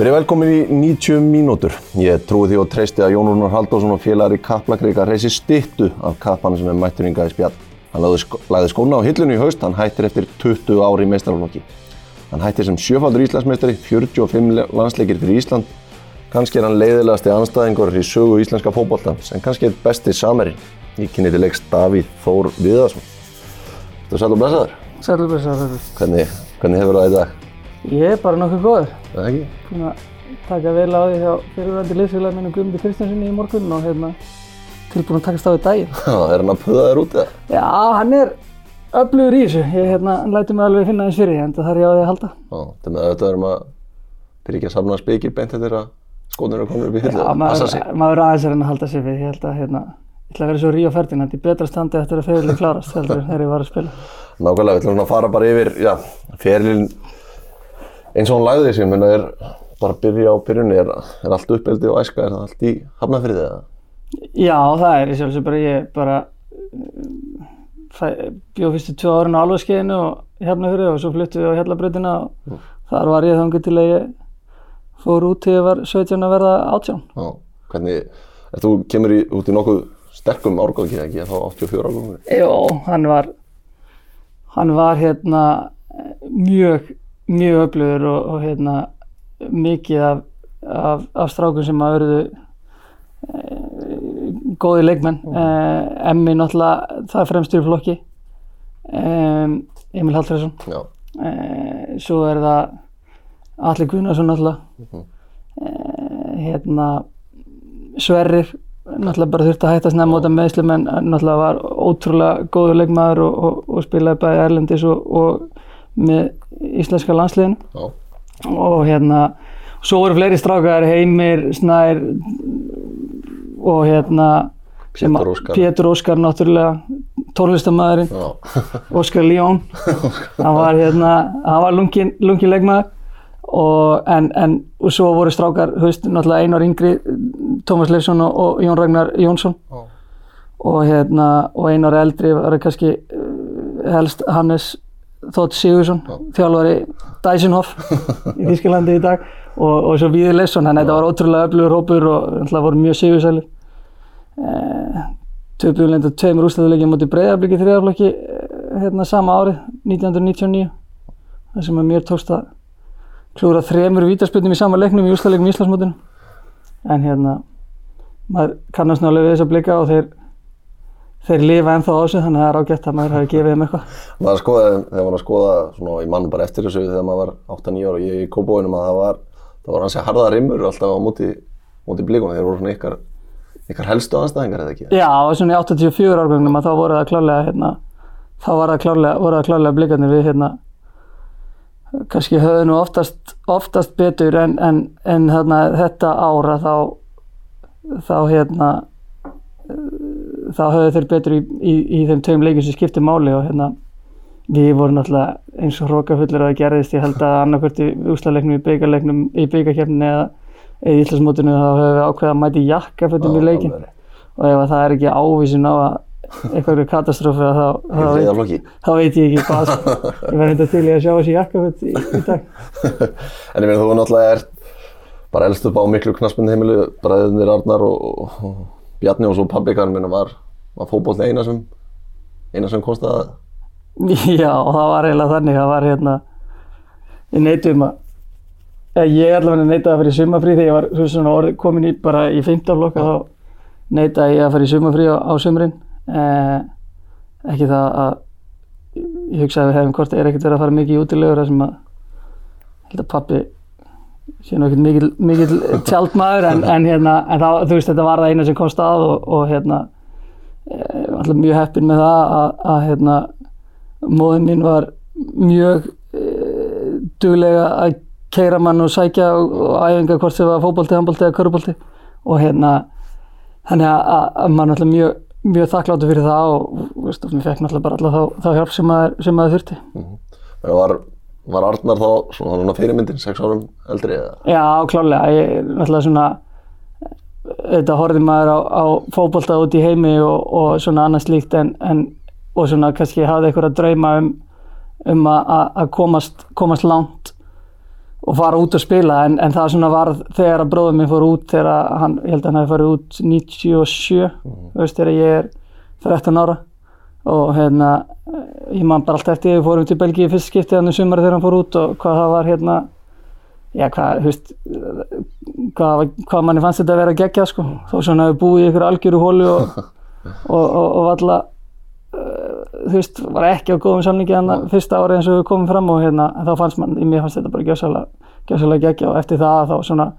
Verið velkomin í 90 mínútur. Ég trúi því og treysti að Jón Rúnar Halldórsson og félagar í Kaplakrika reysi stittu af kappanum sem er mættur yngar í spjall. Hann lagði, sk lagði skóna á hillinu í haust, hann hættir eftir 20 ári í meistarflokki. Hann hættir sem sjöfaldur Íslandsmeistari, 45 landsleikir fyrir Ísland. Kanski er hann leiðilegasti anstæðingur í sögu íslenska fókbóltans, en kannski er besti samerinn. Ég kynni til leiks Davíð Þór Viðarsson. Þú er sæl og blessaður. Sæl og blessaður. Hvernig, hvernig hefur það í dag? Ég er bara nokkuð góður. Það ekki? Búin að taka vel á því hjá fyrirvændi liðsfélag minn Guðmundi Kristjánssoni í morgun og hérna tilbúin að takast á því daginn. Já, er hann að puða þér út eða? Já, hann er öflugur í þessu. Ég hérna, læti mig alveg finna þess fyrir því, en það þarf ég á því að halda. Já, þetta með auðvitað erum að byrja ekki að samna spikir beint eftir að skónir eru komin upp í hillu. Já, maður, maður aðeins er að. Ég held að eins og hún lagði sig, menn að er bara að byrja á byrjunni, er, er allt uppeldi og æska, er það allt í hafnafriðið eða? Já, það er í sjálfsög bara ég bara bjóð fyrstu tvö árin á alvarskeiðinu og hafnafrið og svo flyttum við á Hjallabröðina og mm. þar var ég þangur til að ég fór út til ég var 17 að verða 18. Já, hvernig, er þú kemur í, út í nokkuð sterkum árgangi ekki, þá 84 árgangi? Jó, hann var, hann var hérna mjög, mjög öflugur og, og hérna mikið af, af, af strákum sem að verðu e, góði leikmenn. Mm. E, Emmi náttúrulega það er fremstur í flokki, e, Emil Hallfræðsson. Svo er það Alli Gunnarsson náttúrulega, mm -hmm. hérna Sverrir náttúrulega bara þurfti að hætta snemma út af meðslum en náttúrulega var ótrúlega góður leikmaður og, og, og spilaði bæði Erlendis og, og með íslenska landsliðinu. Já. og hérna svo voru fleiri strákar, Heimir, Snær og hérna Pétur Óskar, Pétur Óskar náttúrulega tónlistamæðurinn Óskar Líón hann var hérna, hann var lungin, lungin leikmaður. Og, en, en og svo voru strákar, veist, náttúrulega Einar Yngri, Tómas Leifsson og, og Jón Ragnar Jónsson. Oh. og hérna, og Einar Eldri var kannski helst Hannes Þótt Sigursson, þjálfari Dysenhof í Þísklandi í dag og, og svo Víði Leifsson, þannig að þetta var ótrúlega öflugur hópur og náttúrulega voru mjög sigursæli eh, Töpuðurleinda tveimur úslæðuleikið mútið breyðarblikið þriðaflokki hérna sama árið, 1999 það sem að mér tókst að klúra þremur vítarspilnum í sama leiknum í úrslagleikum í Íslandsmótinu. En hérna maður kannast nálega við þess að blika og þeir þeir lifa ennþá á þessu þannig að það er ágætt að maður hafi gefið þeim eitthvað maður skoði, þegar maður skoða svona í mann bara eftir þessu þegar maður var 8-9 ára og ég í kópóinum að það var það var hansi harða rimmur alltaf á móti móti blíkunum, þeir voru svona ykkar ykkar helstu aðstæðingar eða ekki? Já, og svona í 84 árgöngum að þá voru það klárlega hérna, þá var það klárlega, voru það klárlega blikarnir við hérna kannski höfðu nú oftast, oftast betur en, en, en hérna, þetta ára þá, þá, hérna, þá höfðu þeir betur í, í, í þeim tögum leikin sem skiptir máli og hérna, við vorum náttúrulega eins og hrókafullir að það gerðist. Ég held að annarkvört í úslalegnum, í byggarlegnum, í byggarkjörninu eða í Íslandsmótinu þá höfum við ákveðið að mæti jakkafötum í leikin og ef það er ekki ávísin á að eitthvað katastrófi þá, þá, veit, þá veit ég ekki hvað ég verði þetta til ég að sjá þessi jakkaföld í, í dag. En ég meina þú náttúrulega er bara elst upp á miklu knaspunni heimilu bræðinir Arnar og, og Bjarni og svo pabbikarn minna var, var fókból eina sem eina sem konstaði Já og það var eiginlega þannig það var hérna ég neytum að ég allavega neytaði að fyrir sumafrí þegar ég var svona orð komin í bara í 15 flokka þá neytaði ég að fyrir sumafrí á, á sumrin. Eh, ekki það að ég hugsa að við hefum hvort er ekkert verið að fara mikið í útilegur sem að held að pappi sé nú ekkert mikil, mikil tjaldmaður en, en hérna en það, þú veist þetta var það eina sem kom stað og, og hérna eh, alltaf mjög heppin með það að, að hérna móðin mín var mjög e, duglega að keira mann og sækja og, og æfinga hvort sem var fókbólti, handbólti eða körubólti og hérna þannig að, að mann alltaf mjög mjög þakkláttu fyrir það og veist, við fekk náttúrulega bara alltaf þá, þá hjálp sem maður, þurfti. Mm -hmm. Var, var Arnar þá svona, svona fyrirmyndin, sex árum eldri eða? Já, klálega. Ég náttúrulega svona, þetta horfið maður á, á fókbólta út í heimi og, og svona annað slíkt en, en og svona kannski hafði að drauma um, um að komast, komast langt og fara út og spila en, en það svona var þegar að bróðum minn fór út þegar hann, ég held að hann hefði farið út 97, þú veist þegar ég er 13 ára og hérna ég man bara alltaf eftir við fórum til Belgíu fyrst skiptið hann í sumari þegar hann fór út og hvað það var hérna. Já hvað, þú veist hvað, hvað manni fannst þetta að vera geggjað sko. Þó svona hefur búið í ykkur algjöru hólu og, og, og, og valla uh, þú veist, var ekki á góðum samningi hann fyrsta ári eins og við komum fram og hérna þá fannst mann, í mér fannst þetta bara gjössalega geggjað. Og eftir það þá svona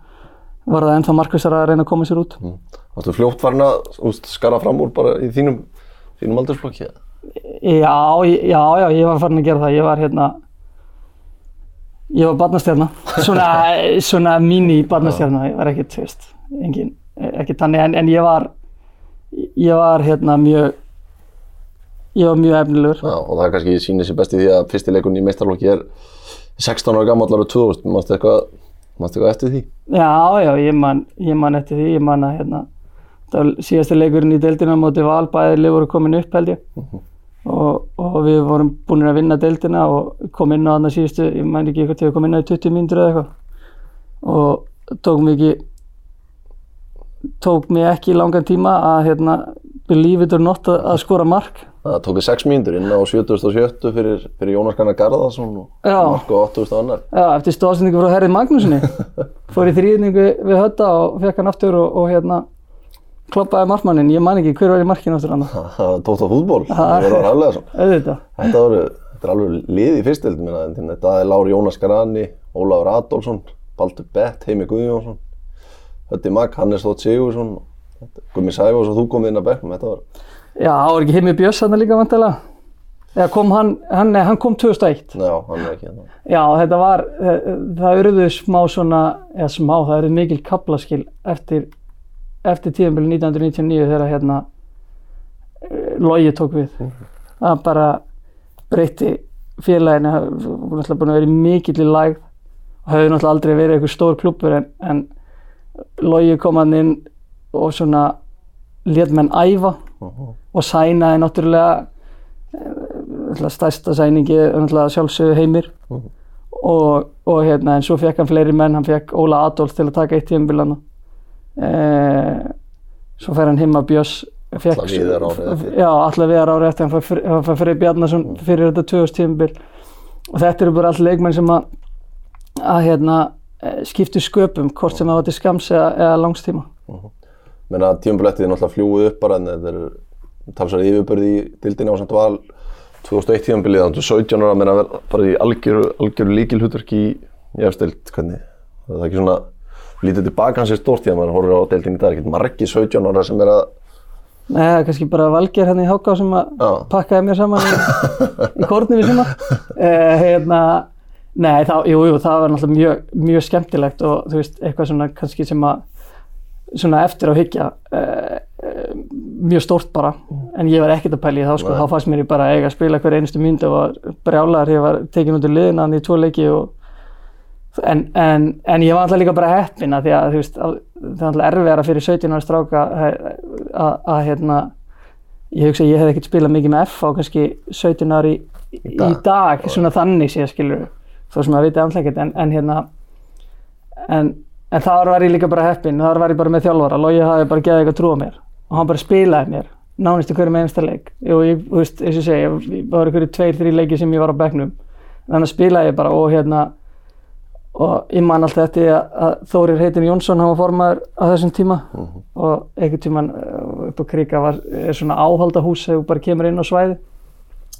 var það ennþá markvissar að reyna að koma sér út. Mm. Áttu fljótt farin að úst, skara fram úr bara í þínum, þínum aldursflokki? Já, já, já, ég var farin að gera það. Ég var hérna, ég var barnastjarna. Svona, svona mini barnastjarna. Ég var ekkert, þú veist, engin, ekkert þannig, en, en ég var, ég var hérna mjög, ég var mjög efnilegur. Já, og það er kannski sýnir sér best í því að fyrsti leikun í meistarflokki er 16 ára gammal ára 2000. Mástu eitthvað, mástu eitthvað eftir því? Já, já, ég man, ég man eftir því, ég man að hérna, það var síðasti leikurinn í deildina móti val, bæðið lið voru komin upp held ég. Og, og við vorum búin að vinna deildina og kom inn á þarna síðustu, ég mæn ekki eitthvað til að kom inn á í 20 mínútur eða eitthvað. Og tók ekki, tók mig ekki langan tíma að hérna, believe it or not að, skora mark. Það tók 6 mínútur inn á 70.70 fyrir, fyrir Jónas Gunnar Garðarsson og. Marko 8000 annar. Já, eftir stóðsendingu frá Herrið Magnúsinni. Fór í þrýðningu við hötta og fekk hann aftur og, og hérna kloppaði markmannin. Ég man ekki hver var í markinu aftur hann. Það tótt á fútból, það verður alveg. Auðvitað. Þetta, voru, þetta er alveg lið í fyrstöld, þetta er Lári Jónas Garani, Ólafur Adolfsson, Baldur Bett, Heimi Guðjónsson, Hötti Magg, Hannes Þótt Sigursson, Gummi Sæfós og þú kom inn að bekknum, þetta var, Já, það var ekki Heimi Björns hann líka vantilega. Eða kom hann, hann, nei, hann kom 2001. já, hann er ekki hérna. Já, þetta var, eh, það urðu smá svona, eða smá, það urðu mikil kaplaskil eftir, eftir tíðanbili 1999 þegar hérna eh, Logi tók við. Það bara breytti félaginu, það voru náttúrulega búin að vera mikill í lægð. Og höfðu náttúrulega aldrei verið eitthvað stór klúppur en, en Logi kom hann inn og svona lét menn æfa og sænaði náttúrulega eh, stærsta sæningi sjálfsögðu heimir. Og, og hérna en svo fekk hann fleiri menn, hann fekk Óla Adolf til að taka eitt tímabil hann svo fer hann heim að Björns Alla Viðar árið eftir. já, alla viðar árið eftir hann fær fær Freyr Bjarnason fyrir þetta 2000 tímabil og þetta eru bara allt leikmenn sem að að hérna eh, skiptu sköpum hvort sem það var til skams eða, eða langstíma. Menna tímablettið er náttúrulega fljúið upp bara en þetta er talsverð yfirbörði í dildinni á samt val. 2001 tímabilið, þannig að 17 ára menna að fara í algjöru, algjöru líkilhutverk í í efstild, hvernig, það er ekki svona lítið tilbaka hans er stórt því að maður horfir á deildinni í dag, ekkert margi 17 ára sem er að Nei, það er kannski bara Valgeir hérna í Háká sem að Já. pakkaði mér saman í, í kórnum í suma. Eh, hérna, nei, þá, jú, jú, það var náttúrulega mjög, mjög skemmtilegt og þú veist, eitthvað svona kannski sem að svona eftir á hyggja eh, eh, mjög stórt bara en ég var ekkert að pæla í það sko, þá fannst mér ég bara eiga að spila hver einustu mynd og var brjálar, ég var tekin út í liðina í tvo leiki og en, en, en ég var alltaf líka bara heppin að því að veist, að, það er alltaf erfiðara fyrir 17 ára stráka að, hérna, ég hugsa að ég hef ekkert spilað mikið með F á kannski 17 ári í, í dag, dag. svona þannig sé skilur þó sem að vita andlækit en, en hérna en, en þar var ég líka bara heppin þar var ég bara með þjálfara, Logi hafði bara geðið eitthvað trú á mér og hann bara spilaði mér nánast í hverjum einasta leik. Og ég, þú veist, eins og ég segi, það var einhverju tveir, þrý leiki sem ég var á bekknum. Þannig að spilaði ég bara og hérna og ég man alltaf eftir að, að Þórir Heitin Jónsson var formaður á þessum tíma. Og einhvern tíman uh, upp á Krika var svona áhaldahús þegar þú bara kemur inn á svæði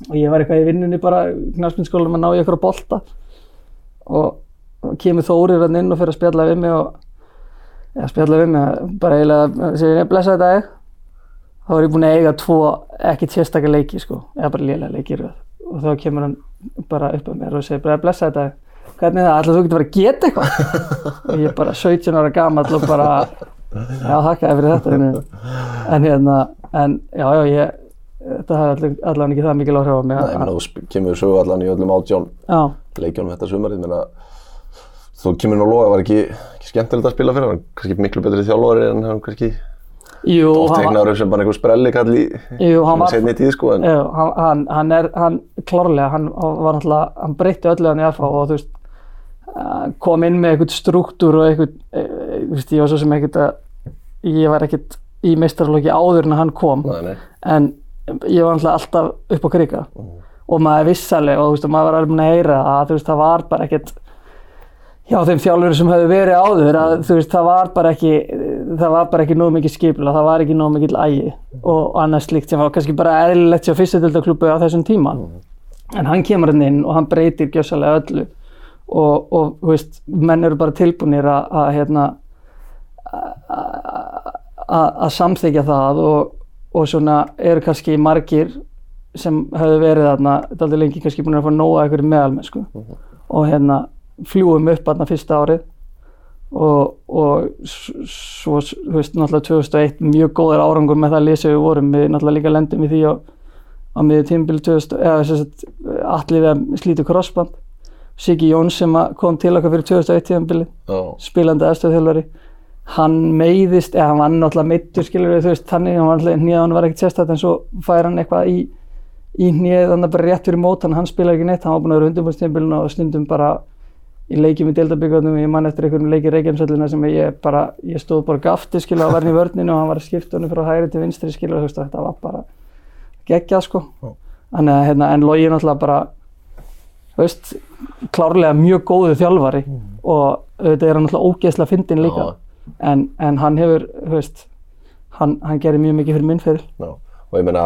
og ég var eitthvað í vinnunni bara knarspinskólanum að ná í eitthvað bolta. Og, og kemur Þórir hann inn og fyrir að spjalla við mig og ja, spjalla við mig bara eiginlega segir ég blessa þetta þá er ég búinn að eiga tvo ekki sérstakar leiki sko, eða bara lélega leiki í röð. og þá kemur hann bara upp að mér og segir bara blessa þetta hvernig er það, ætlaðu þú getur bara að geta eitthvað? Ég er bara 17 ára gamall og bara já, þakkaði fyrir þetta en hérna, en já, já, ég þetta hafði allavega ekki það mikil áhrif á mig. Nei, meina, þú kemur sögu allan í öllum átján já, leikjónum þetta sumarið, ég meina, þú kemur nú að loga, var ekki, ekki skemmtilegt að spila fyrir hann, kannski miklu betri þjálfari en hann kannski jú, oft upp sem bara einhver sprelli kall í jú, setni tíð sko, en Já, hann, hann, hann er, hann klárlega, hann var náttúrulega, hann breytti öllu hann í FH og þú veist, uh, kom inn með eitthvað struktúr og eitthvað, e, þú veist, ég var svo sem ekkert að ég var ekkert í meistarflokki áður en hann kom. Nei, nei. en ég var alltaf alltaf upp á krika. Og maður vissalega og þú veist, og maður var alveg að heyra að þú veist, það var bara ekkert hjá þeim þjálfurum sem hefur verið áður að þú veist, það var bara ekki það var bara ekki nóg mikið skipla, það var ekki nóg mikið ægi og annað slíkt sem var kannski bara eðlilegt sér fyrstutöldaklubbu á þessum tíma. En hann kemur hann inn og hann breytir gjössalega öllu. Og, og veist, menn eru bara tilbúinir að, að hérna að samþykja það og, og svona eru kannski margir sem hefðu verið þarna daldi lengi kannski búin að fá nóga eitthvað meðalmennsku. Og hérna fljúum upp þarna fyrsta árið og, og svo, þú veist, náttúrulega 2001 mjög góður árangur með það lýsa við vorum. Við náttúrulega líka lendum í því á, á miður tímbil 2000, eða að allir við að slítu krossband Siggi Jóns sem kom til okkar fyrir 2001 tímabili Já, spilandi aðstöðþjálfari hann meiðist, eða hann var náttúrulega meittur skilur við, þú veist, þannig hann var alltaf hnið hann var ekkert sérstætt en svo fær hann eitthvað í í hnið, þannig að bara rétt fyrir mót hann, hann spilaði ekki neitt, hann var búinn að vera undirbúrstíðanbílun og stundum bara í leikjum í deildabíkarnum, ég man eftir einhverjum leiki reykjumsællina sem ég bara, ég stóð bara gafti skilur að verðin í vörninu og hann var að skipta honum frá hægri til vinstri þú veist, þetta var bara geggjað sko. Þannig að hérna, en Logi náttúrulega bara þú veist, klárlega mjög góðu þjálfari og auðvitað er hann náttúrulega ógeðslega fyndin líka. En, en hann hefur, þú veist hann, hann gerir mjög mikið fyrir minn fyrir já. Og ég meina,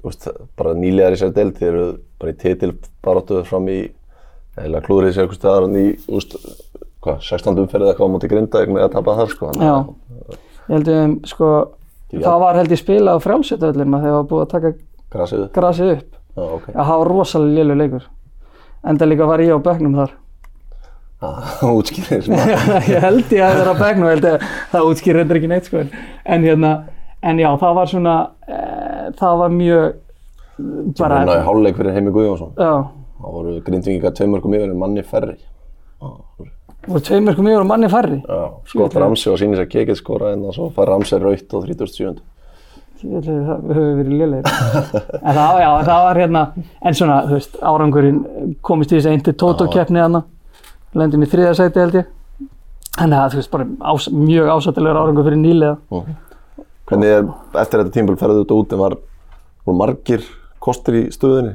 þú veist, bara nýlegar í sér deild, þeir eru bara í titilbaráttu fram í, eða klúrið sér eitthvað staðar hann í, þú veist, hvað, 16. umferðið eitthvað á móti grinda eitthvað að tapa þar, sko. Já, að ég held um, sko Já. það var held ég spilað á frjálsöldöðlum þegar það var búið að taka Grasið grasið upp Já, ok. að það var rosalega lélu leikur enda líka var ég á bekknum þar Það útskýrir sem að, ég held ég að vera á bekknum ég held ég, það útskýr reyndar ekki neitt sko en- en hérna, en já, það var svona e, það var mjög bara, bara í hálfleik fyrir Heimi Guðjónsson. já Það voru grindvingingar tveimörkum yfir en manni færri. Já, voru tveimur komið og manni færri? Já, skott Ramsey og sýnir sér kekið skora en svo fær Ramsey raut á 37. Ég held að það höfum verið lélegir. En það, já, það var hérna en svona, þú veist, árangurinn komist í þessi einti tótókeppni hana lendum í þriða sæti held ég. Þannig að þú veist, bara ás, mjög ásættilegur árangur fyrir nýlega Hvernig er, eftir þetta tímpil ferðu þetta út en var, voru margir kostir í stöðinni?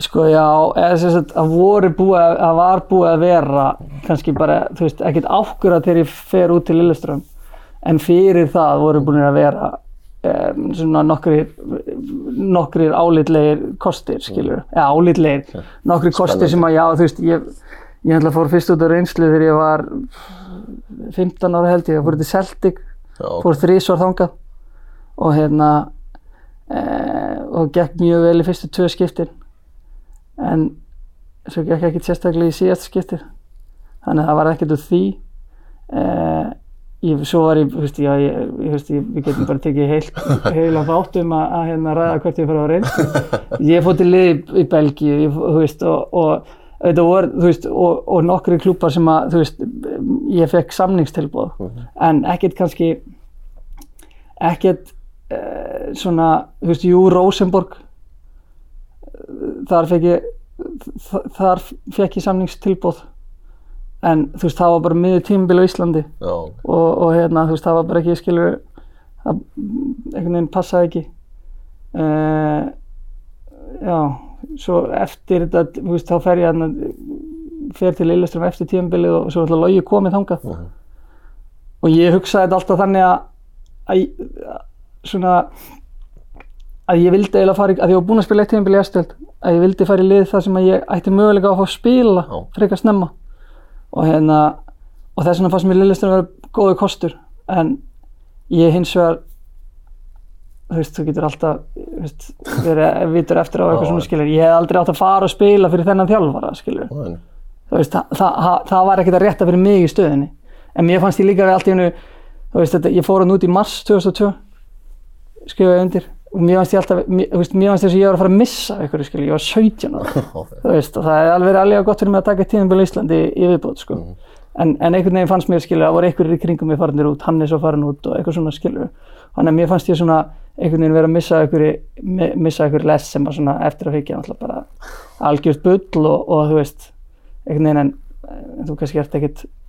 Sko já, eða sem sagt að voru búið að, að var búið að vera kannski bara, þú veist, ekkert ákvörða þegar ég fer út til Lilleström en fyrir það voru búin að vera um, svona nokkrir nokkrir álitlegir kostir, skilur, eða álitlegir nokkrir kostir sem að, já, þú veist ég, ég ætla að fór fyrst út á reynslu þegar ég var 15 ára held ég, ég fór til Celtic Já, fór þrísvar þangað og hérna e, og gekk mjög vel í fyrstu tvö skiptin en svo gekk ekki sérstaklega í síðast skiptið. Þannig að það var ekkert úr því. E, ég, svo var ég, veist, já, ég, veist, ég við getum bara tekið heilt, heila þátt um að, að hérna ræða hvert ég fyrir á reynd. Ég fór til lið í, í Belgíu og, og og, og nokkri klúpar sem að, veist, ég fekk samningstilbúð, en ekkert kannski, ekkert uh, svona, þú veist, jú, Rosenborg, eh, þar fekk ég, þar fekk ég samningstilbúð, en þú veist, það var bara miður tímabil á Íslandi já, og, og hérna, þú veist, það var bara ekki, skilur, það einhvern veginn passaði ekki. Uh, já, svo eftir þetta, þú veist, þá fer ég hérna, fer til Lilleström eftir tímabilið og svo ætla logi komið þangað. Mhm. Og ég hugsaði þetta alltaf þannig að, að, að svona, að ég vildi eiginlega fara, að ég var búinn að spila eitt tímabilið í Estöld, að ég vildi fara í lið þar sem að ég ætti möguleika á að fá að spila frekar snemma. Og hérna, og þess vegna fannst mér Lilleström vera góðu kostur, en ég hins vegar þú veist, þú getur alltaf veist, verið vitur eftir á eitthvað svona skilur. Ég hef aldrei átt að fara og spila fyrir þennan þjálfara skilur. Þú veist, það, það, það, það var ekkert að rétta fyrir mig í stöðinni en mér fannst ég líka við allt í hennu þú veist, þetta, ég fór hann út í mars 2002 skrifaði undir og mér fannst ég alltaf, mér, mér fannst þess að ég var að fara að missa eitthvað skilur, ég var 17 ára. Þú veist, og það er alveg alveg gott fyrir mig að taka tíðanbíl í Íslandi í, viðbót sko. en, en einhvern veginn fannst mér skilur að voru einhverjir í kringum mig farinir út, hann er svo farin út og eitthvað svona skilur. Þannig að mér fannst ég svona einhvern veginn vera að missa einhverju mi- missa einhverju less sem var svona eftir að hyggja náttúrulega bara algjört bull og, og þú veist einhvern veginn en, en þú kannski ert sá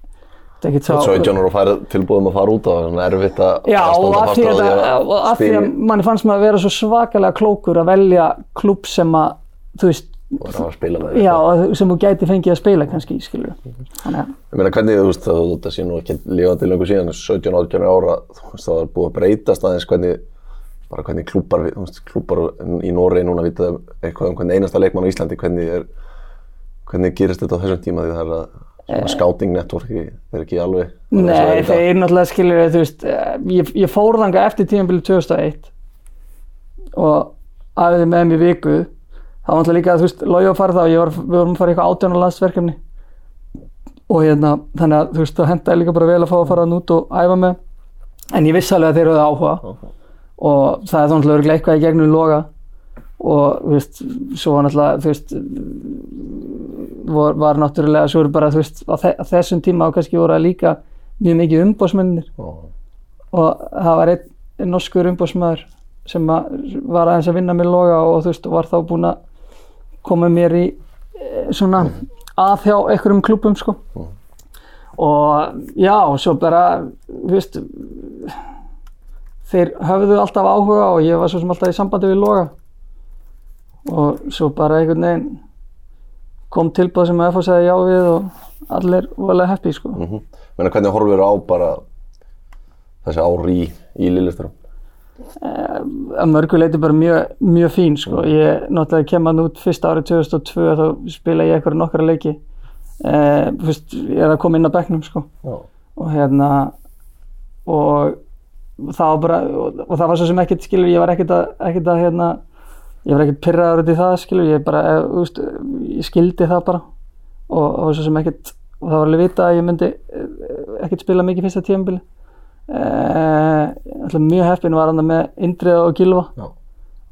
17 ára og færið tilbúðum að fara út og það er erfitt að að standa fast því á að, því og af því að manni fannst maður að vera svo svakalega klókur að velja klúb sem að, þú veist, að já, sem þú gæti fengið að spila kannski, skilur Þannig að, Ég meina hvernig, þú veist, það, það sé nú ekki lifandi lengur síðan, 17-18 ára, þú veist, það er búið að breytast aðeins hvernig, bara hvernig þú veist, klúpar í Noregi núna vita eitthvað um hvernig einasta leikmann á Íslandi, hvernig er, hvernig gerist þetta á þessum tíma því það er að scouting networki er ekki alveg nei, er þeir náttúrulega skilur, þú veist, eh, ég, ég fór þanga eftir tímabilið 2001 og aðeins með mér viku, það var náttúrulega líka, þú veist, logi að fara það og var, við vorum að fara í eitthvað átjónar landsverkefni. Og hérna, þannig að þú veist, það hendaði líka bara vel að fá að fara nút og æfa með. En ég vissi alveg að þeir eru áhuga. Og það er þá náttúrulega eitthvað í gegnum loga og þú veist, svo var náttúrulega, þú veist var, var náttúrulega, svo eru bara, þú veist á, þe á þessum tíma og kannski voru það líka mjög mikið umbósmennir Já. og það var einn ein norskur umbósmaður sem að, var aðeins að vinna með loga og þú veist, var þá búinn að koma mér í eh, svona að hjá einhverjum klubum sko. Og já, svo bara þú veist þeir höfðu alltaf áhuga og ég var svo sem alltaf í sambandi við loga og svo bara einhvern veginn kom tilbúð sem að FH segði já við og allir vorulega happy sko Mhm. Ég meina hvernig horfir á bara þessi ári í, í Lilleström? að mörgu leiti bara mjög, mjög fín sko. ég náttúrulega kem hann út fyrsta árið 2002 þá spila ég eitthvað nokkra leiki eh, fyrst, ég er að koma inn á bekknum sko. Já. og hérna og það var bara og það var svo sem ekkert skilur ég var ekkert að, ekkert að hérna ég var ekkert pyrraður út í það skilur ég bara, eh, veist, ég skildi það bara. Og var svo sem ekkert og það var alveg vita að ég myndi eh, ekkert spila mikið fyrsta tímabili. Uh, mjög heppin var hann með Indriða og Gilva Já.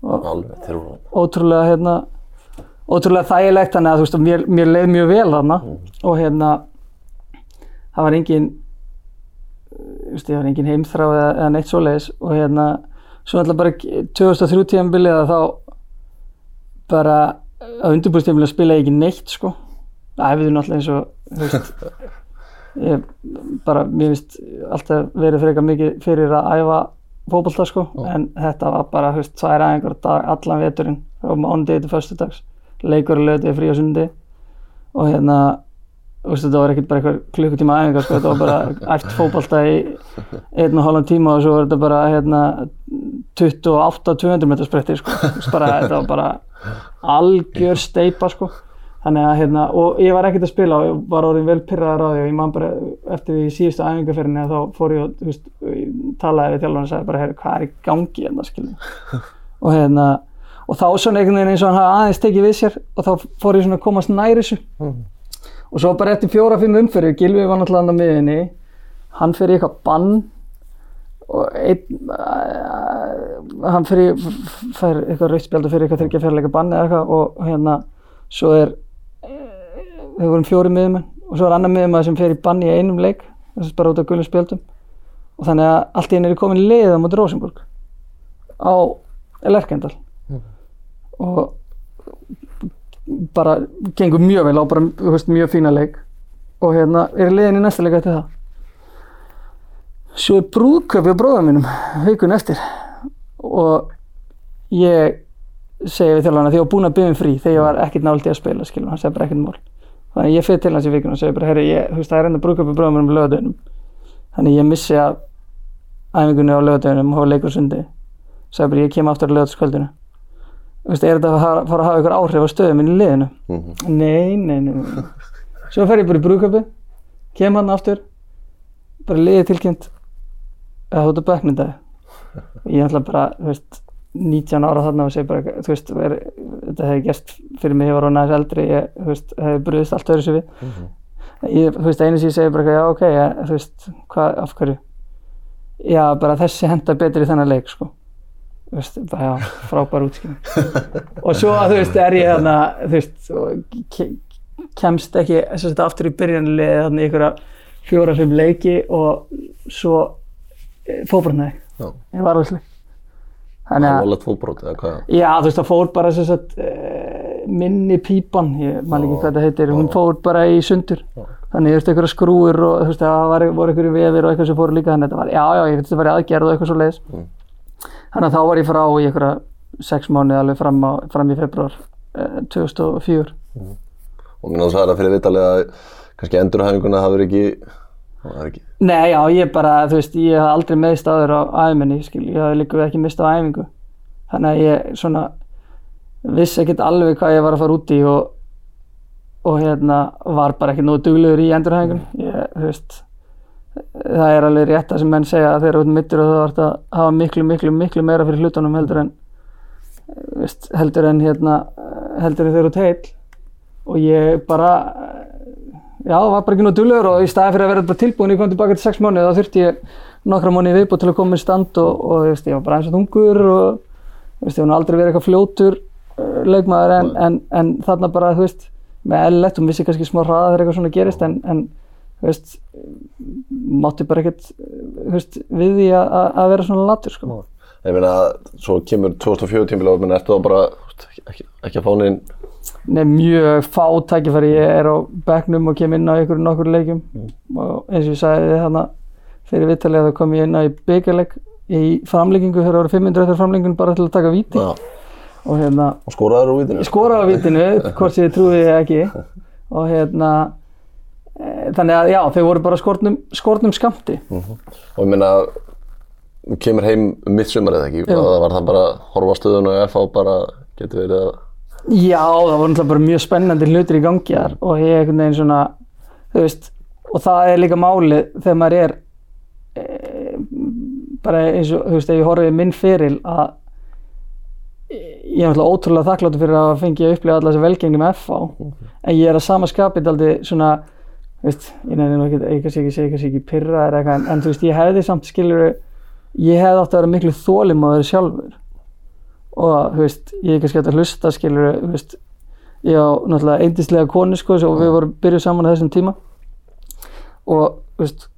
Og- Alveg, ótrúlega hérna ótrúlega þægilegt þannig að þú veist og mér, mér leið mjög vel þarna. Og hérna það var engin það var engin heimþrá eða, eða neitt svoleiðis. Og hérna svo alltaf bara 2003 tímabilið að þá bara að undirbúrstímabilið spila ég ekki neitt sko. Æfiðu náttúrulega eins og veist ég bara, mér finnst alltaf verið frekar mikið fyrir að æfa fótbolta sko, en þetta var bara, veist, tvær dag allan veturinn, frá mándegi til föstudags. Leikur og lögdegi frí á sundi og hérna veist, þetta var ekkert bara eitthvað klukkutíma aðeingar sko, þetta var bara æft fótbolta í einn og hálfum tíma og svo var þetta bara hérna 28-200 metrar spretti sko, bara, þetta var bara algjör steipa sko. Þannig að hérna, og ég var ekkert að spila og ég var orðin vel pyrraðar á því og ég man bara eftir því síðustu æfingarferðinni að þá fór ég og, þú veist, talaði við þjálfarinn og sagði bara, hey, hvað er í gangi hérna, skiljum og hérna, og þá svona einhvern veginn eins og hann hafi aðeins tekið við sér og þá fór ég svona að komast nær þessu. Og svo bara eftir fjóra-fimm umferðir, Gilvi var náttúrulega á miðinni hann fer í eitthvað bann og einn uh, hann fer í fær eitthvað rauðspjald og fyrir eitthvað þryggja fjárleika bann eða eitthvað og hérna svo er við vorum fjóri miðumenn og svo er annar miðumenn sem fer í bann í einum leik þess að bara út af gulum spjöldum og þannig að allt í henni er komin leið á móti Rosenborg á Lerkendal. Og bara gengur mjög vel á bara veist, mjög fína leik. Og hérna er leiðin í næsta leik eftir það svo er brúðköpi á bróða mínum haukun eftir og ég segi við þjálfarna því ég var búinn að byggja um frí þegar ég var ekkert nált í að spila skilur, hann segi bara ekkert mál. Þannig að ég fyrir til hans í vikuna og segi bara herri, ég, þú veist það er enda brúðköpi á bróða mínum lögadöginum þannig ég missi af æfingunni á lögadöginum og leikur sundi. Segi bara ég kem aftur á lögadagskvöldinu Þú veist, er þetta að fara að hafa ykkur áhrif á stöðum minni í liðinu? Nei, nei, nei, nei. Svo fer ég bara í brúðköpi, kem hann aftur, bara liðið tilkynnt. að þú ert að bekknum dag. Ég ætla bara, þú veist, 19 ára þarna og segi bara, þú veist, er, þetta hefði gerst fyrir mig, ég var orðinn aðeins eldri, ég, þú veist, hefði brúðist allt öðru sér við. Ég, þú veist, einu sem ég segi bara, já, ok, ja, þú veist, hvað, af hverju? Já, bara þessi henda betur í þennan leik, sko. Þú veist, bara, já, frábær útskýring. og svo, þú veist, er ég þarna, þú veist, kemst ekki þess að aftur í byrjanlið þannig einhverja fjóra-fimm leiki og svo fóbrotnaði Já. ég var alveg þannig að, Alvarlegt fótbrot eða hvað? já þú veist það fór bara þess að uh, minni pípan, ég man ekki hvað það heitir hún fór bara í sundur. Þannig ég þurfti einhverja skrúur og þú veist, það voru einhverju vefir og eitthvað sem fóru líka þannig að þetta var, já, já, ég finnst þetta var í aðgerð og eitthvað svo leiðis þannig að þá var ég frá í einhverja sex mánuði alveg fram, á, fram í februar eh, 2004 Og minna þú sagði það fyrir vitalið að kannski endurhæfinguna hafður ekki, Nei, já, ég bara, þú veist, ég haf aldrei meðst áður á æfinni, skil, ég haf líka ekki mist á æfingu. Þannig að ég svona vissi ekkert alveg hvað ég var að fara út í og, og hérna var bara ekki nógu duglegur í endurhæfingun. Ég, þú veist, það er alveg rétt það sem menn segja að þeir eru út mittur og það vart að hafa miklu, miklu, miklu meira fyrir hlutunum heldur en, veist, heldur en hérna, heldur en þeir eru heill og ég bara já, var bara ekki nú duglegur og í staði fyrir að vera bara tilbúin, ég kom tilbaka til sex mánuði þá þurfti ég nokkra mánuði viðbúið til að koma í stand og, og þú veist, ég var bara eins og þungur og ég var aldrei verið eitthvað fljótur uh, leikmaður en, en, en þarna bara, þú veist, með eðlilegt og missi kannski smá hraða þegar eitthvað svona gerist en, en þú veist, mátti bara ekkert, þú veist, við því að, vera svona latur, sko. ég meina, svo kemur 2004 tímbil og menn ertu þá bara ekki, ekki að fá neinn, Nei, mjög fá tækifæri, ég er á bekknum og kem inn á ykkur nokkur leikjum. Og eins og ég sagði þarna fyrir viðtalið þá kom ég inn á í byggjarleik í framlengingu, þegar voru 500 eftir framlengingu bara til að taka víti. Já, og hérna, og skoraður úr vitinu. ég skoraði á vítinu hvort sem ég trúi því ekki. Og hérna e, þannig að já, þau voru bara skortnum, skortnum skamti Og ég meina, þú kemur heim um mitt sumar eða ekki, það var það bara horfa á stöðun og FH bara getur verið að, Já, það voru náttúrulega bara mjög spennandi hlutir í gangi þar og ég einhvern veginn svona, þú veist, og það er líka málið þegar maður er e, bara eins og, þú veist, ef ég horfið minn feril að ég er náttúrulega ótrúlega þakkláttur fyrir að fengi að upplifa alla þessi velgengni með FH en ég er að sama skapið aldrei svona, þú veist, ég nefnir nú ekki, ég kannski ekki segja kannski ekki pyrra eða eitthvað, en, en þú veist, ég hefði samt skilur, ég hefði átt að vera miklu þólimaður sjálfur og þú veist, ég er kannski hægt að hlusta skilur, þú veist ég á náttúrulega eindislega konu sko og við vorum byrjuð saman á þessum tíma. Og þú veist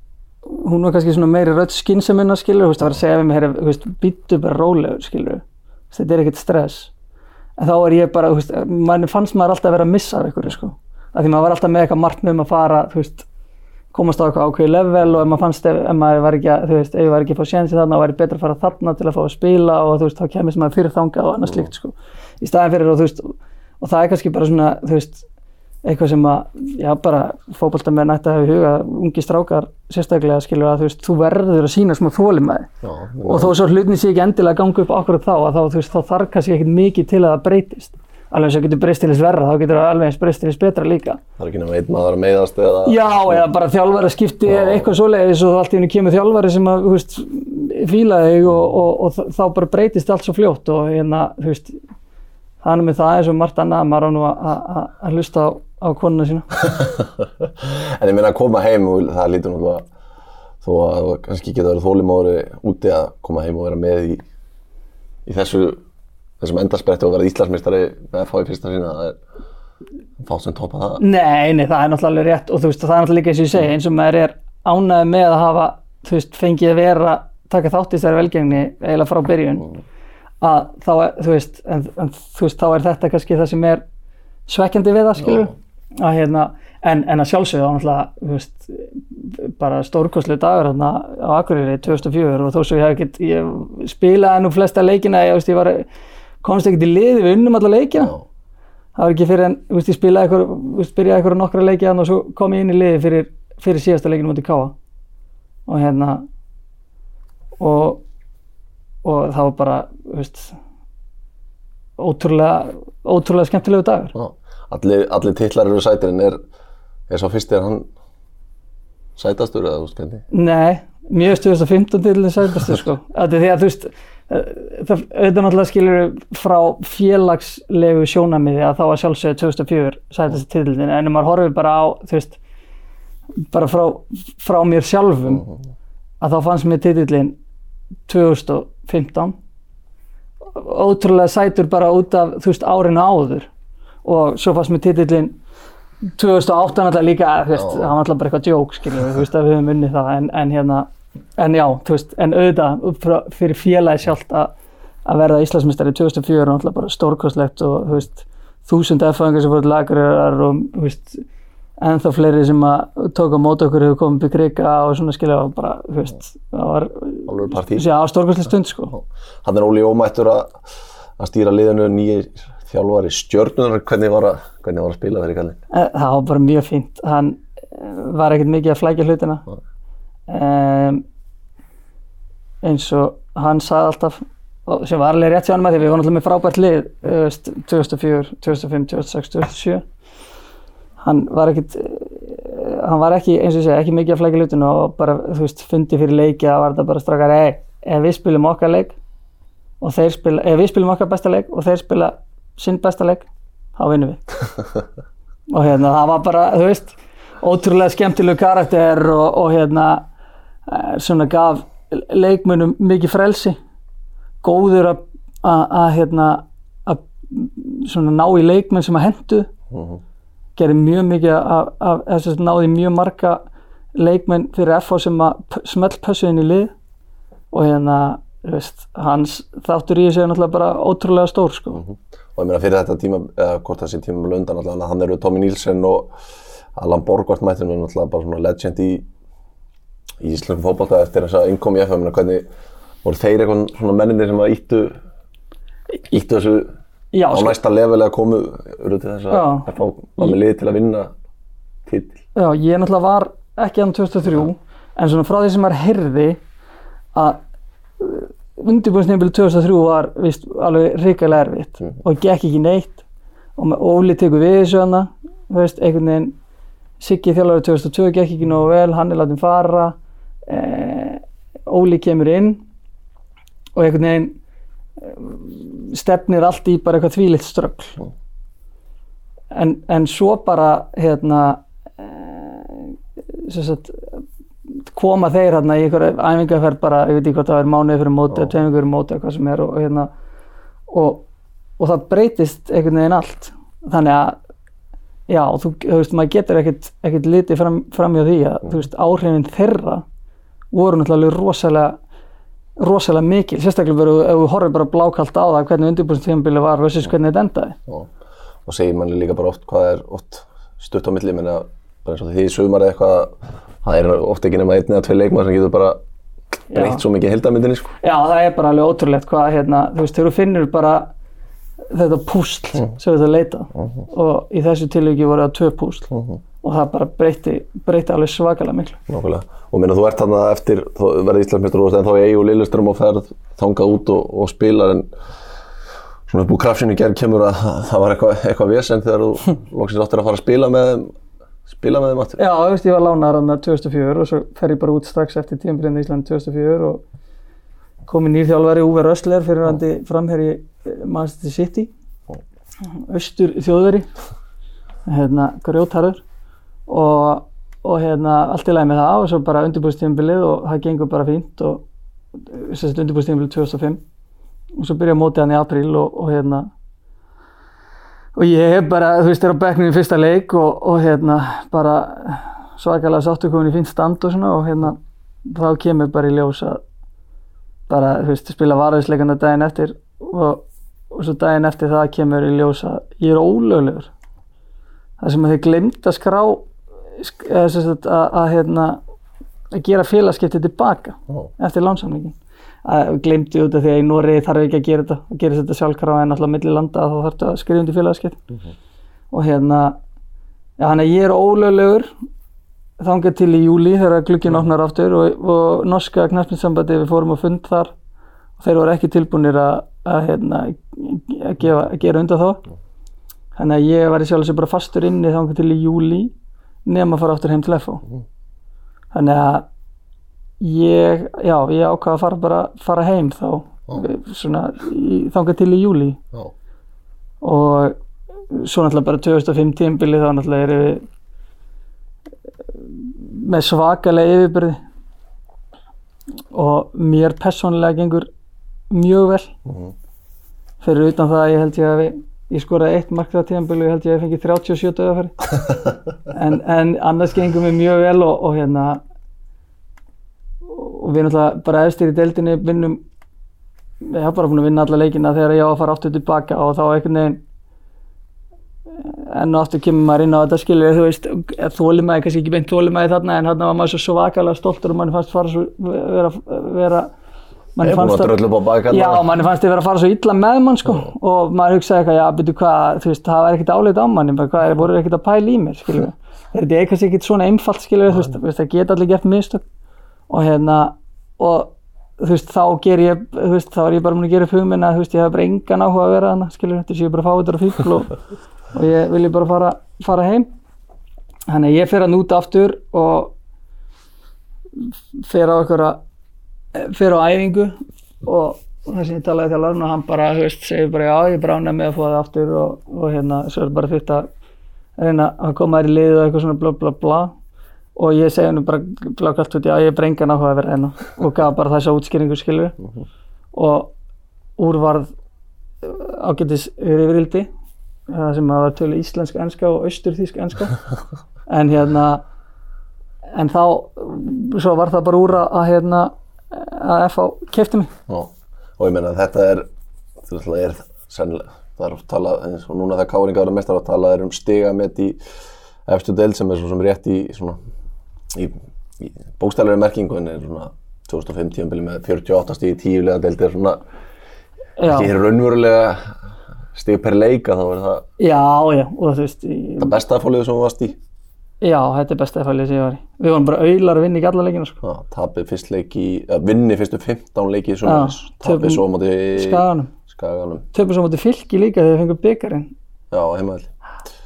hún var kannski svona meiri rödd skynsemmina skilur, þú veist, það var að segja við herri, þú veist, býttu bara rólegur skilur þetta er ekkert stress. En þá er ég bara, þú veist, mann fannst maður alltaf að vera að missa af einhverju sko. Af því maður var alltaf með eitthvað margt með um að fara, þú veist komast á eitthvað ákveði level og ef maður fannst ef, ef maður var ekki, að- þú veist, ef ég var ekki að fá sénsi þarna þá væri betra að fara þarna til að fá að spila og þú veist, þá kemist maður fyrir þangað og annað slíkt sko. í staðin fyrir og þú veist, og það er kannski bara svona, þú veist, eitthvað sem að, já bara, fótboltamenn ætti að hafa í huga, ungi strákar sérstaklega skilur að þú veist, þú verður að sína smá þólimaði já, og þó svo hlutin sé ekki endilega að ganga upp akkurat þá að þá, þú veist, þá þarf kannski ekkert mikið til að það breytist alveg eins og getur breyst til þess verra þá getur það alveg eins breyst til þess betra líka það er ekki nema einn maður að meiðast eða, Já, eða bara þjálfari skipti eða eitthvað svoleiðis og allt í henni kemur þjálfari sem að, þú veist, fíla þig og, og, og þá bara breytist allt svo fljótt og hérna, þú veist, nú með það eins og margt annað, maður á nú að- að að- að hlusta á, á konuna sína. en ég meina að koma heim og það lítur náttúrulega þó að kannski geta verið þólimóri úti að koma heim og vera með í, í þessu þessum endarspretti og vera Íslandsmeistari með FH í fyrsta sína það er fátt sem topa það. Nei, nei, það er náttúrulega alveg rétt og þú veist, það er náttúrulega líka eins og ég segi, eins og maður er ánægð með að hafa, þú veist, fengið að vera, taka þátt í þessari velgengni eiginlega frá byrjun, að þá, er, þú veist, en, en þú veist, þá er þetta kannski það sem er svekkjandi við það, skilur, að hérna, en, en að sjálfsögðu þá náttúrulega, þú veist, bara stórkostlega dagur þarna á Akureyri 2004 og þó svo ég hef ekkert, ég spilaði nú flesta leikina, ég, veist, ég var, komst ekkert í liði, við unnum alla leikina. Já. það var ekki fyrir en, þú veist, ég spilaði eitthvað, þú veist, byrjaði eitthvað nokkra leiki þannig og svo kom ég inn í liði fyrir, fyrir síðasta leikinu mútið Káa og hérna og og það var bara, þú veist ótrúlega ótrúlega skemmtilegu dagur. Já. allir, allir titlar eru sætir en er, er svo fyrst er hann sætastur eða þú veist hvernig? Nei, mjög 2015 til þess sætastu sko, þetta er því að þú veist það auðvitað náttúrulega skilur frá félagslegu sjónamiði að þá að sjálfsögðu 2004 sætastu titildin en ef maður horfir bara á þú veist, bara frá, frá mér sjálfum að þá fannst mér titillin 2015 ótrúlega sætur bara út af þú veist árinu áður. Og svo fannst mér titillin 2008 náttúrulega líka, þú veist, það var náttúrulega bara eitthvað djók, skiljum við, þú veist, að við höfum unnið það, en, en hérna, en já, þú veist, en auðvitað, upp frá, fyrir félagi sjálft að, verða Íslandsmeistari 2004 er náttúrulega bara stórkostlegt og, þú veist, þúsund F-fæðingar sem til lagrar og, þú veist, en þá fleiri sem að tók á mót okkur hefur komið í krika og svona skilja og bara, þú veist, það var stórkvæslega stund sko. Hann er Óli ómættur að, að stýra liðinu nýjir þjálfari stjörnunar. Hvernig var að, hvernig var að spila fyrir kallin? Eh, Það var bara mjög fínt. Hann eh, var ekkert mikið að flækja hlutina. Um, eins og hann sagði alltaf, sem var alveg rétt hjá hann með því við vorum alltaf með frábært lið þú veist, 2004, 2005, 2006, 2007. Hann var ekkert, eh, hann var ekki, eins og ég segi, ekki mikið að flækja hlutina og bara, þú veist, fundi fyrir leiki að var þetta bara strákar, ei, ef við spilum okkar leik og þeir spila, ef við spilum okkar besta leik og þeir spila sinn besta leik, þá vinnum við. og hérna það var bara, þú veist, ótrúlega skemmtilegu karakter og, og hérna svona gaf leikmönnum mikið frelsi góður að, að, að hérna að svona ná í leikmenn sem að hendu gerði mjög mikið af þess að náði mjög marga leikmenn fyrir FH sem að smellpössu inn í lið og hérna, veist, hans þáttur í þessu er náttúrulega bara ótrúlega stór sko. Og ég meina fyrir þetta tíma, eða hvort sé tíma með alltaf, hann eru Tommy Nielsen og Allan Borgvart mættin er náttúrulega bara svona legend í, í íslensku fótbolta eftir þess að innkom í FM, hvernig voru þeir eitthvað svona menninir sem að íttu, íttu þessu Já, á sko. næsta level að komu eru til þess að Já. Var með liði til að vinna titil. Já, ég náttúrulega var ekki hann 2003 en svona frá því sem maður heyrði að undirbúinsnefnbili 2003 var vist, alveg ríkilega erfitt og gekk ekki neitt og með Óli tekur við þessu hana veist, einhvern veginn Siggi þjálfari 2002 gekk ekki nógu vel, hann er látið fara eh, Óli kemur inn og einhvern veginn eh, stefnir allt í bara eitthvað þvílitt ströggl en, en svo bara hérna sem sagt, koma þeir hérna í einhverja æfingarferð bara, ég veit ekki hvort það er mánuði fyrir móti eða tveimur fyrir móti eða hvað sem er og, hérna og, og það breytist einhvern veginn allt. Þannig að já, þú, þú veist, maður getur ekkert, litið fram, fram hjá því að þú veist, áhrifin þeirra voru náttúrulega rosalega rosalega mikil, sérstaklega verður ef við horfum bara blákalt á það hvernig undirbúinstíðanbili var versus hvernig þetta endaði. Og, og segir manni líka bara oft hvað er oft stutt á milli, menna bara eins og því í sumar eða eitthvað, það er oft ekki nema einn eða tvei leikmaður sem getur bara breytt svo mikið heildamyndinni sko. Já, það er bara alveg ótrúlegt hvað, hérna, þú veist, þú finnur bara þetta púsl sem þú ert að leita. Og í þessu tilvíki voru það tvö púsl og það bara breytti, breytti alveg svakalega miklu. Nákvæmlega. Og minna þú ert þarna eftir, þú verður Íslandsmyndur og en þá er og Lilleström á ferð þangað út og, og spilar en svona úr krafsinu gerð kemur að það var eitthvað, eitthvað vesen þegar þú loksins áttir að fara að spila með þeim, spila með þeim aftur. Já, þú veist, ég var lánaður hann 2004 og svo fer ég bara út strax eftir tímabrinni í Íslandi 2004 og komið nýr þjálfari Uwe Rössler fyrir hann framherri Manchester City, austur þjóðveri, hérna, grjótarður og, og hérna, allt í lagi með það og svo bara undirbúðstímabilið og það gengur bara fínt og sérst undirbúðstímabilið 2005 og svo byrja mótið hann í apríl og, og hérna og ég hef bara, þú veist, er á bekknum í fyrsta leik og, og hérna bara svakalega sáttu komin í fínt stand og svona og hérna þá kemur bara í ljós að bara, þú veist, spila varðisleikana daginn eftir og, og svo daginn eftir það kemur í ljós að ég er ólöglegur. Það sem að þið glemt að skrá að, að hérna að gera félagskipti tilbaka Já. eftir lánsamlingin að glemdi út af því að í Nóri þarf ekki að gera þetta að gera þetta sjálfkrafa en alltaf milli landa þá þarf að skrifa undir félagskipti. Og hérna já, hann að ég er ólöglegur þangað til í júli þegar glugginn opnar aftur og, og norska knæspinsambandi við fórum á fund þar og þeir voru ekki tilbúinir að, að, hérna, að, gefa, að gera undan þá. Þannig að ég var í sjálf sem bara fastur inni þangað til í júli nema að fara aftur heim til FO þannig að ég, já, ég ákvað að fara bara fara heim þá svona í, þangað til í júli Já. og svo náttúrulega bara 2005 tímbili þá náttúrulega erum við með svakalega yfirbyrði og mér persónulega gengur mjög vel. Fyrir utan það að ég held ég að við, ég skoraði eitt mark það tímbili og held ég að ég fengi 37 döðafæri en, en annars gengur mér mjög vel og, og hérna og við náttúrulega bara efstir í deildinni vinnum ég haf bara búin að vinna alla leikina þegar ég á að fara aftur tilbaka og þá einhvern veginn enn og aftur kemur maður inn á þetta skilur þú veist, þólimaði kannski ekki beint þólimaði þarna en þarna var maður svo svakalega stoltur og manni fannst fara svo vera, vera manni Ég er búin að drölla upp á bak já, manni fannst þið vera að fara svo illa með mann sko. Og maður hugsaði eitthvað, já, byrju hvað þú veist, það var ekkert áleit á manni, hvað, voru ekkert að pæla í mér skilur þetta er kannski ekkert svona einfalt þú veist, þú veist, það geta allir gert mistök. Og hérna og þú veist, þá ger ég, þú veist, þá er ég bara múin að gera upp hugminn að, þú veist, ég hef bara engan áhuga að vera þarna, skilur, þetta sé ég bara að fá þetta á fíkl og, og ég vil ég bara fara, fara heim. Þannig að ég fer að núta aftur og fer á einhverja, fer á æfingu og það sem ég talaði þjálfarinn og hann bara, þú veist, segir bara já, ég brána með að fá það aftur og, og hérna, svo er bara þurft að reyna að koma þér í liðið og eitthvað svona bla bla bla. Og ég segi henni bara blákalt út, já ég er bara engan áhuga að vera hérna. Og gaf bara þessa útskýringu skilur og úr varð uh, ágætis yfirildi það sem að var tölu íslensk enska og austurþísk enska. En hérna en þá svo var það bara úr að hérna að FH kefti mig Já. Og ég meina þetta er, þetta er sennilega, það er oft talað, eins og núna þegar Káringa verður mestar að tala er um stigamett í efstu deild sem er svo sem rétt í svona, í, í bókstæðlega merkingu en er svona 2005 tíðanbili með 48 stíð í tíulega deild er svona já, ekki raunverulega stíð per leika þá er það já, já og þú veist það besta fólkið sem þú varst í. Já, þetta er besta fælið sem ég var í við vorum bara auðlar að vinna í alla leikina sko. Já, tapið fyrst leiki, að vinni fyrstu 15 leiki í Já, tapið svo á móti Skaganum. Skaganum, töpum svo mútið fylki líka þegar við fengum byggarinn já, heimaðli.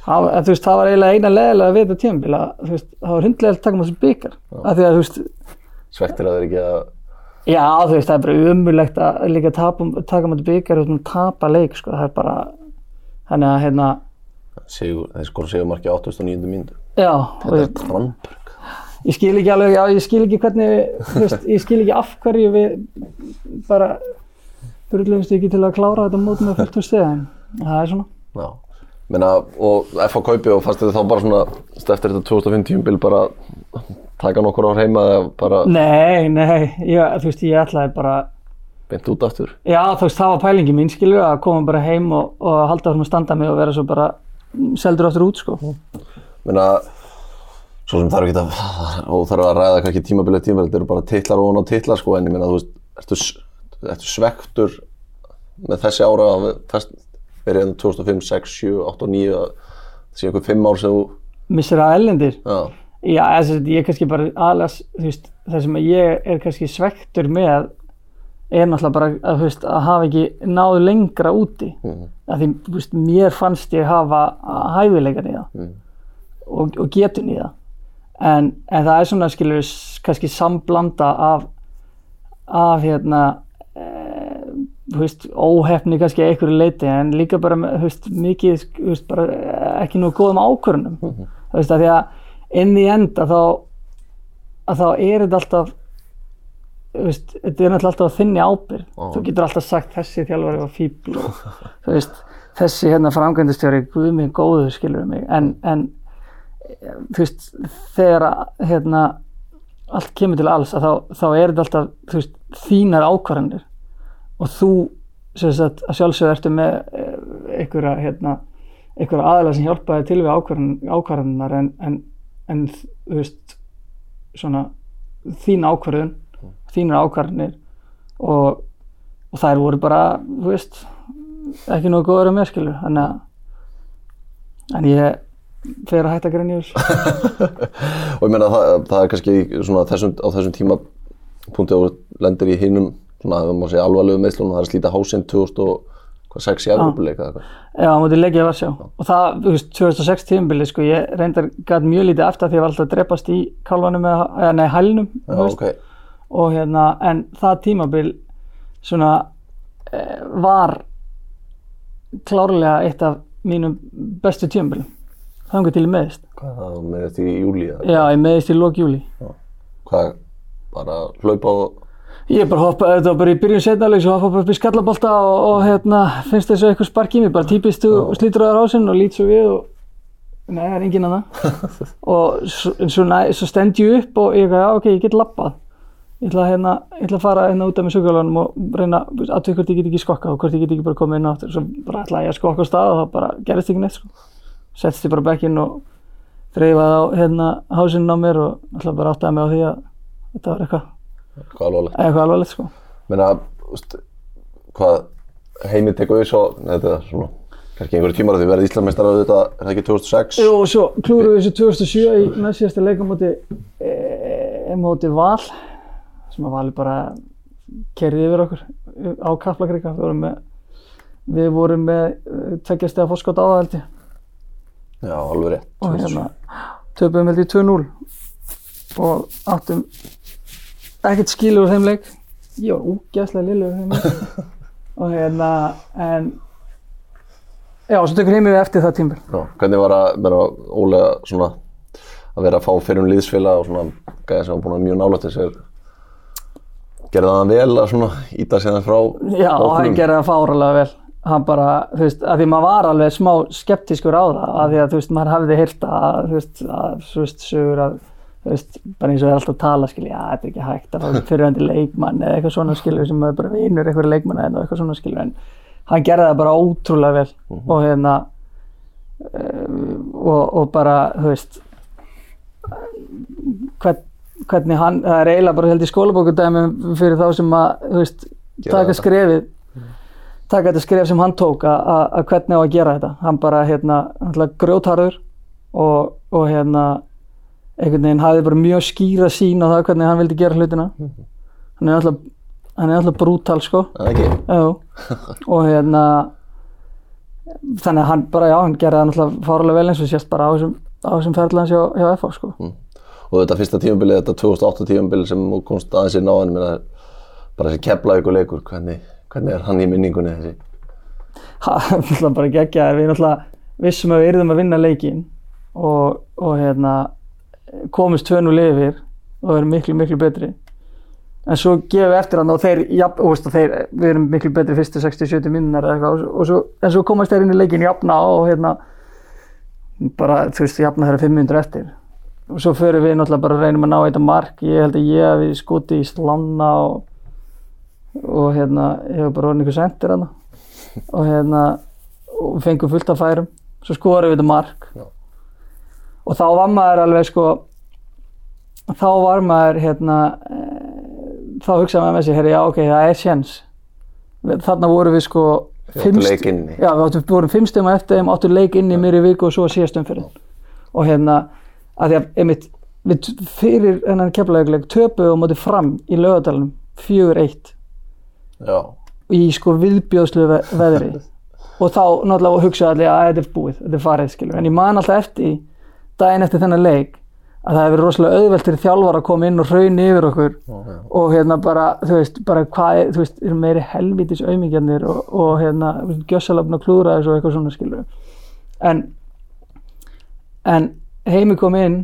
það, en, þú veist, það var eiginlega eina leðilega við þetta tímabil að þú veist, það var hundlega að taka maður þessu byggar af því að þú veist, Svektir að þeir ekki að, já þú veist, það er bara umurlegt að líka tapa, taka maður byggar og tapa leik, sko, það er bara þannig að hérna sigur, þeir skora sigurmarki á 89. mínútu. Já, Þetta er Tramberg. ég skil ekki alveg, já, ég skil ekki hvernig veist, ég skil ekki af hverju við bara burðlegumst ekki til að klára þetta mót með fullt úr stegan, það er svona Já, menna, og FH kaupi og fannst þetta þá bara svona, eftir þetta 2050 bil bara taka nokkur ár heima eða bara nei, nei, ég, þú veist, ég ætlaði bara beint út aftur. Já, þú veist, það var pælingi mín, skilur, að koma bara heim og, og halda þessum að standa mig og vera svo bara seldur aftur út, sko. Menna, svo sem þarf ekki að, þarf að ræða kannski tímabilið tímabilið, þetta eru bara titlar og og titlar sko, en ég meina, þú veist, ertu, ertu svektur með þessi ára að verið hérna 2005, 6, 7, 8 og 9, að það sé einhver 5 ár sem þú, Missir að ellendir. já, Já, þess að ég er kannski bara aðlas, þú veist, það sem ég er kannski svektur með er náttúrulega bara að, veist, að hafa ekki náðu lengra úti. Mhm. Af því, veist, mér fannst ég hafa hæfileikan í það Mhm. Og, og getun í það. En, en það er svona, skilur, kannski samblanda af, af hérna, e, þú veist, óhefni kannski að einhverju leiti en líka bara, veist, mikið, veist, bara eh, ekki nú góðum ákvörunum. Þú veist, að því að inn í enda þá, að þá er þetta alltaf, þetta er náttúrulega alltaf að þinni ábyrgð. Þú getur alltaf sagt þessi þjálfari var fíbl og þessi hérna framkvæmdastjóri, guð mig góður, skilur mig, en, en þú veist, þegar að, hérna, allt kemur til alls þá, þá er þetta alltaf, þú veist, þínar ákvarðanir. Og þú, sagt, að sjálfsögðu ertu með eh, einhverja, hérna, einhverja aðalega sem hjálpaði til við ákvarðan, ákvarðanar en, en, en, þú veist, svona, þín ákvarðun, þínar ákvarðanir. Og, og þær voru bara, þú veist, ekki góður að mér, skilur, þannig að, en ég fer að hætta að grenja úr. og ég meina það, það er kannski svona þessum, á þessum tímapunkti og lendir í segja alvarlegu meðslunum, það er að slíta hásinn 2006 í eitthvað. Já, á móti leikið að Varsjá og það, þú veist, 2006 tímabili sko, ég reyndar gæt mjög lítið eftir því að ég var alltaf að drepast í kálvanum eða, nei, hælnum, Já, þú veist, ok. og hérna, en það tímabil svona e, var klárlega eitt af mínum bestu tímabilum, þannig til ég meðist. Hvað það með þetta í júli? Já, ég meðist í lók júli. Hvað, bara hlaupa og, Ég bara hoppa, þetta var bara í byrjun setnalegs og hoppa upp í skallabolta og, og hérna, finnst þess að eitthvað spark í mig, bara típist og slítur á rásinn og lít svo við og Nei, það er enginn að það. og svo, næ, svo stend ég upp og ég, já, ok, ég get lappað. Ég ætla, hérna, ég ætla að fara hérna út af með sögurlunum og reyna að tvið hvort ég get ekki skokkað og hvort ég get ekki bara komið inn á aftur. Svo bara ætla ég að skokka á stað og það bara gerist ekki neitt, sko. Settist ég bara bekkinn og þreifaði á hérna hásinn á mér og alltaf bara áttaði mig á því að þetta var eitthvað, Hvað alvarlegt? eitthvað alvarlegt sko. Menna, úst, hvað heiminn tekur við svo, þetta er svona, kannski einhverju tímar að Íslandsmeistar á þetta, er það ekki 2006? Jú, og svo klúruðu við þessu 2007 í næstsíðasta leikamóti e, móti Val sem að Vali bara kerði yfir okkur á Kaplakrika við vorum með, við vorum með tveggjast eða fórskot á það held ég Já, alveg rétt. og hérna töpuðum held ég 2-0 og áttum ekkert skilur úr þeim leik. Ég var úgeðslega lillur úr þeim leik og hérna en já, svo tökur heim yfir eftir það tímur Já, hvernig var að vera ólega svona að vera að fá fyrir um liðsfélag og svona gæði sem var búin að mjög nálægt þessu gerði það vel að svona íta sér það frá Já, hann gerði það fáralega vel. Hann bara, þú veist, að því maður var alveg smá skeptískur á það, að því að, þú veist, maður hafði heyrt að, þú veist, að, þú veist, sögur að, þú veist, bara eins og er alltaf að tala, skilja, já, þetta er ekki hægt að fá fyrirhandi leikmann eða eitthvað svona, skilja, sem maður bara vinur eitthvað leikmann eða eitthvað svona, skilja, en hann gerði það bara ótrúlega vel og hérna, uh, og, og bara, þú veist, hvern, hvernig hann, það er eiginlega bara held í skólabókudæmi fyrir þá sem að, þú veist, taka skrefið taka þetta skref sem hann tók að- hvernig á að gera þetta. Hann bara hérna grjótarður og, og hérna einhvern veginn hafði bara mjög skýra sín á það hvernig hann vildi gera hlutina. Hann er alltaf hann er alltaf brútal sko? Já, og hérna þannig að hann bara, já, hann gerði það náttúrulega fárlega vel eins og sést bara á þessum, þessum ferðlans hjá, hjá FH sko. Og þetta fyrsta tímabilið, þetta 2008 tímabilið sem komst aðeins hann, menna, bara þessi keflavík og leikur, hvernig, hvernig er hann í minningunni þessi? Ha, náttúrulega bara geggja við náttúrulega vissum að við yrðum að vinna leikin og, og hérna komist tvönu lifir og erum miklu, miklu betri. En svo gefum við eftir hann og þeir, jafn, og, þeir við erum miklu betri fyrstu 60-70 minnar eða eitthvað. En svo komast þeir inn í leikin jafna og hérna bara, þú veist, jafna þeirra 500 eftir. Og svo förum við náttúrulega bara að reynum að ná þetta mark. Ég held að ég hafi skoti í slanna og, og hérna, ég hef bara orðin einhver sendir hann og hérna og fengum fullt af færum. Svo skorum við þetta mark. Já. og þá var maður alveg sko þá var maður hérna eh, þá hugsaði maður með sig, herri já ok, það er sjens þarna vorum við sko Þið fimm áttu st- leik inni. já, við vorum fimm stegum eftir þeim, áttum leik inn í mér í viku og svo síðast umfyrir og hérna, að því að einmitt, við fyrir hennan keflaugleik töpuðum á móti fram í lögadalunum 4-1 Já, í sko viðbjóðslu ve veðri. Og þá náttúrulega hugsaði allir að þetta er búið, þetta er farið skilur en ég man alltaf eftir daginn eftir þennan leik að það hefur verið rosalega auðvelt fyrir þjálfar að koma inn og raun yfir okkur já. og hérna bara, þú veist, bara hvað þú veist, eru meiri helvítis auðmingjarnir og, og hérna, gjössalafn og klúðra þessu og eitthvað svona skilur en en heimi kom inn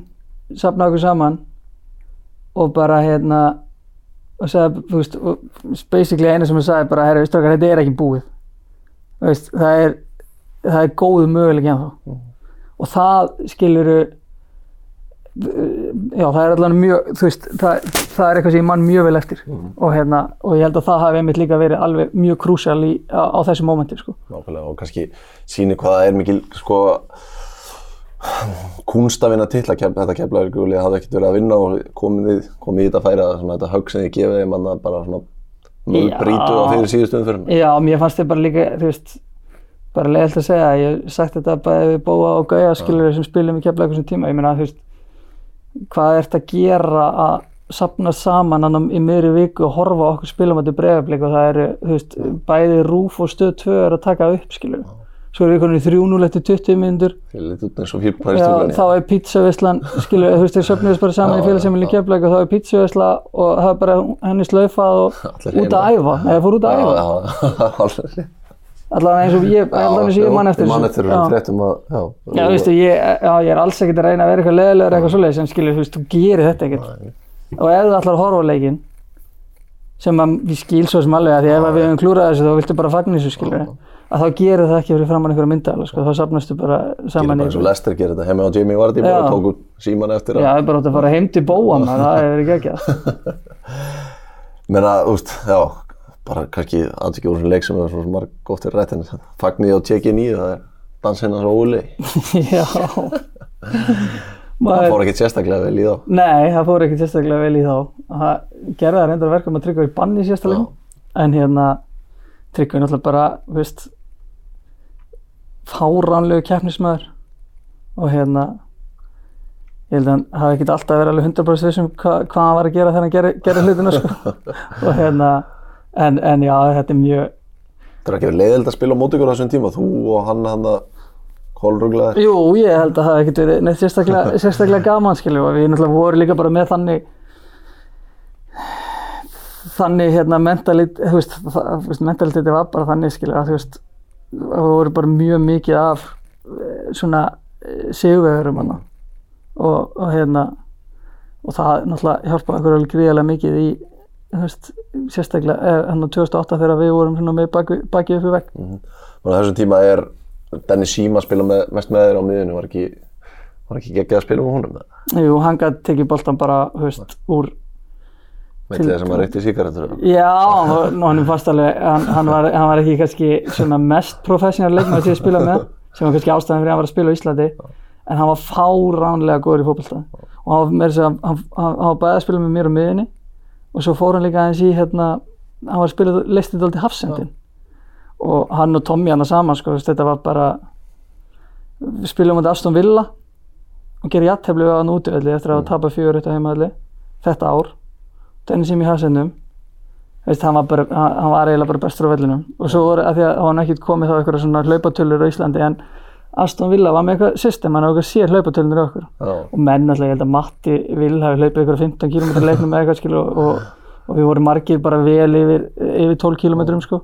safnaði okkur saman og bara hérna og sagði, þú veist, basically eina sem hann sagði bara, herra, veistu okkar, þetta er ekki búið. Veist, það er það er góðu möguleik ennþá. Og það skiluru já, það er allavega mjög þú veist, það, það er eitthvað sem ég mann mjög vel eftir. Og hérna, og ég held að það hafi einmitt líka verið alveg mjög krúsjál í, á, á þessu mómenti, sko. nákvæmlega og kannski sýnir hvað það er mikil sko kunst að kef, þetta keflavík og hafði ekkert verið að vinna og komið, komið í þetta færa svona þetta högg sem þið gefið þeim að bara mjög brítu á fyrir síðustu umfyrir Já, mér fannst þið bara líka, veist, bara leiðilt að segja, ég hef sagt þetta bæði við Bóa og Gauja skilur sem spilum í keflavík þessum tíma, ég meina, þú veist, hvað ert að gera að sapna saman annam í miðri viku og horfa okkur spilum á þetta bregðarblik og það eru, þú veist, bæði Rúf og Stöð 2 er að taka upp, skilur Svo erum við konið í 3-0 eftir 20 mínútur. Fyrir litið út eins og fyrir Já, pæstúlunni þá er pizzavislan, skilur, þú veist, þeir söfnuðist bara saman í félagsefnili Keflavík og þá er pizzavisla og það er bara henni slaufað og út að æfa, eða fór út að æfa. Allavega eins og ég, allavega eins og ég man eftir þessu. Já. já, Já, ég, já, ég er alls ekkert að reyna að vera eitthvað leðilegur eitthvað svoleiðis, en skilur, þú veist, þú gerir þetta ekkert. Og ef þú að horfa á leikinn, sem við skil svo sem alveg að því ef við höfum klúrað þessu þá viltu bara skilur, að þá gerir það ekki fyrir framann einhverja myndaðala, sko, þá safnastu bara Gerir saman bara í eins og Lester gerir þetta heima á Jamie Vardy Já. bara tóku síman eftir Já, að það er bara átt að fara heim til bóa maður, það hefur ekki ekki að. menna, veist, já bara kannski aðtökja úr þessum leik sem er svona marg gott fyrir rættin fagnir á tjekin í það er dansinn hans og Óli. Já. Það fór ekkert sérstaklega vel í þá. nei, það fór ekki sérstaklega vel í þá. Það gerði það reyndar verkum að tryggja í banni sérstaklega. En hérna, tryggja er náttúrulega bara, veist, fáránlegu keppnismæður. Og hérna, ég held að hann hafi ekkert alltaf verið alveg 100% vissum hva, hvað hann var að gera þegar hann gerði, gerði hlutina, sko. og hérna, en, en já, þetta er mjög, Það er ekki verið leiðild að spila á mót ykkur á þessum tíma, þú og hann hann að kólruglaðir. Jú, ég held að það hef ekkert verið neitt sérstaklega, sérstaklega gaman, skilju, og við náttúrulega vorum líka bara með þannig þannig hérna mentalit, þú veist, mentaliteti var bara þannig, skilju, að þú veist það voru bara mjög mikið af eh, svona sigurvegurum hann og, og hérna og það náttúrulega hjálpaði okkur alveg gríðarlega mikið í, veist, sérstaklega hann á 2008 þegar við vorum með baki, baki upp í vegg. Og á þessum tíma er Dennis Sima að spila með, mest með þér á miðinu, var ekki, var ekki geggjað að spila með það? Jú, hann gæti tekið boltan bara, veist, úr Veit þið sem að reykti síkaretur? Já, nú hann er alveg, hann, hann, var, hann var ekki kannski mest professional leikmaður til að spila með, sem var kannski ástæðan fyrir að hann var að spila á Íslandi, en hann var fáránlega góður í fótballta og hann var, að hann, hann, hann var bæðið að spila með mér á miðunni og svo fór hann líka aðeins í, hérna, hann var að spila, þetta til hafsendin og hann og Tommy hann saman, sko, þú veist, þetta var bara, við spilum á Aston Villa og gerir jættefli við hann útivelli eftir að hafa tapað fjögur eitt á heimaðalli þetta ár Dennis sem í hafsendum veist, hann, var bara, hann, var eiginlega bara bestur á vellinum. Og svo voru, að því að hann ekkert komið þá eitthvað svona hlaupatölur á Íslandi en Aston Villa var með eitthvað system, hann hefði eitthvað sér hlaupatölunir á okkur. Já. og menn alltaf, ég held að Matti Vil hafi hlaupið eitthvað 15 km leiknum með eitthvað skil og, og, og við vorum margir bara vel yfir, yfir 12 km sko.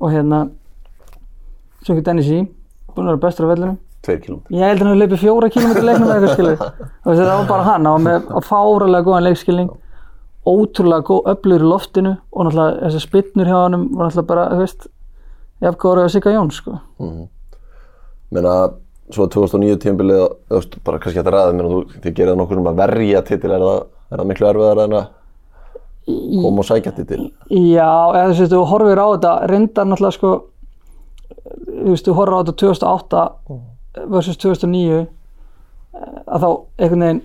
Og hérna svo ekki Dennis í, búin að vera bestur á vellinum. Tveir kílum. Ég held að hann hefði leipið fjóra kílómetri leiknum eða eitthvað skilur. Og það var bara hann, hann var með fáralega góðan leikskilning, ótrúlega góð öflur í loftinu og náttúrulega þessar spinnur hjá hann var náttúrulega bara, þú veist, jafn góður að Sigga Jóns, sko. Meina, svo 2009 tímabilið, þú veist, bara kannski þetta ræðið, meina, þú, þið gerir það nokkuð sem að verja titil, er það, er það miklu erfiðar en að koma og sækja titil? Já, eða þú veist, þú horfir á þetta, reyndar náttúrulega, sko, þú veist, þú horfir á þetta 2008 versus 2009 að þá einhvern veginn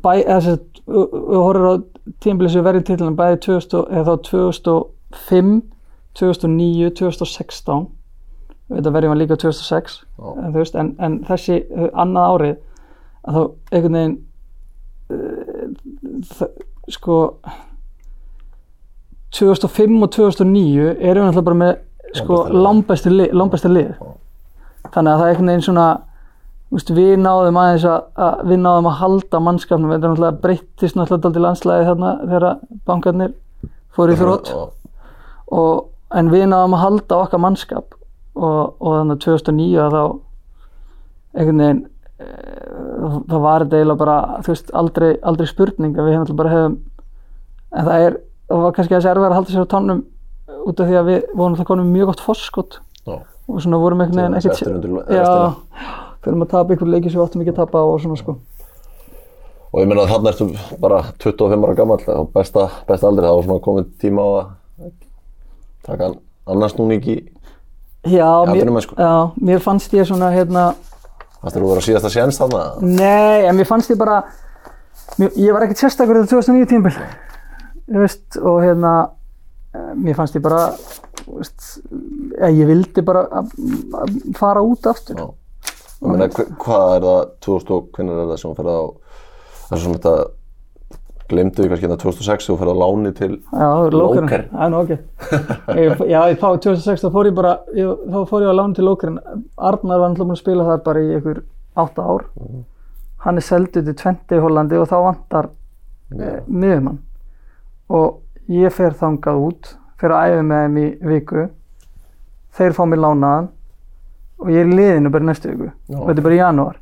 bæ, eða að við horfum á tímabilið sem verið titlunum bæði 2000, eða þá 2005 2009, 2016 þetta verið var líka 2006 en, veist, en, en þessi uh, annað árið að þá einhvern veginn uh, það, sko 2005 og 2009 erum við náttúrulega bara með sko langbæstu lið, lið þannig að það er einhvern veginn svona Úst, við náðum aðeins að, að við náðum að halda mannskapnum. Þetta er náttúrulega breyttist náttúrulega til landslæði þarna þegar bankarnir fóru í þrótt og, en við náðum að halda okkar mannskap. Og, og þannig að 2009 að þá einhvern veginn e, það var þetta eiginlega bara þú veist aldrei, aldrei spurning að við hefum bara hefum en það er, það var kannski þessi erfið að halda sér á tannum út af því að við vorum alltaf konum mjög gott forskot. Og svona vorum einhvern veginn Eftir ekkert. Fyrir að tapa ykkur leiki sem við áttum ekki að tapa og svona sko Og ég meina að þarna ertu bara 25 ára gammal, var besta, besta aldrei, það var svona komið tíma á að taka annars núning í, já, mér, atvinnumennsku. já, mér fannst ég svona hérna það styrir að vera síðasta séns þarna. Nei, en mér fannst ég bara mér, ég var ekkert sérstakur þetta 2009 tímbil þú veist, og hérna mér fannst ég bara þú veist, eh, ég vildi bara að- að fara út aftur Já. Ég meina, hva- hvað er það, 2000 og hvernig er það sem þú ferði á, það er svona þetta, glemdu við kannski hérna 2006 þú ferði á láni til, Já, Lókarinn, Lóker. það er ég, Já, ég, þá 2006 þá fór ég bara ég, þá fór ég á lán til Lókarinn Arnar var náttúrulega búinn að spila þar bara í einhver 8 ár. Hann er seldur til Twente í Hollandi og þá vantar yeah. miðumann og ég fer þangað út fer að æfa með þeim í viku. Þeir fá mér lánaðan og ég er í liðinu bara næstu viku. Og þetta er bara í janúar.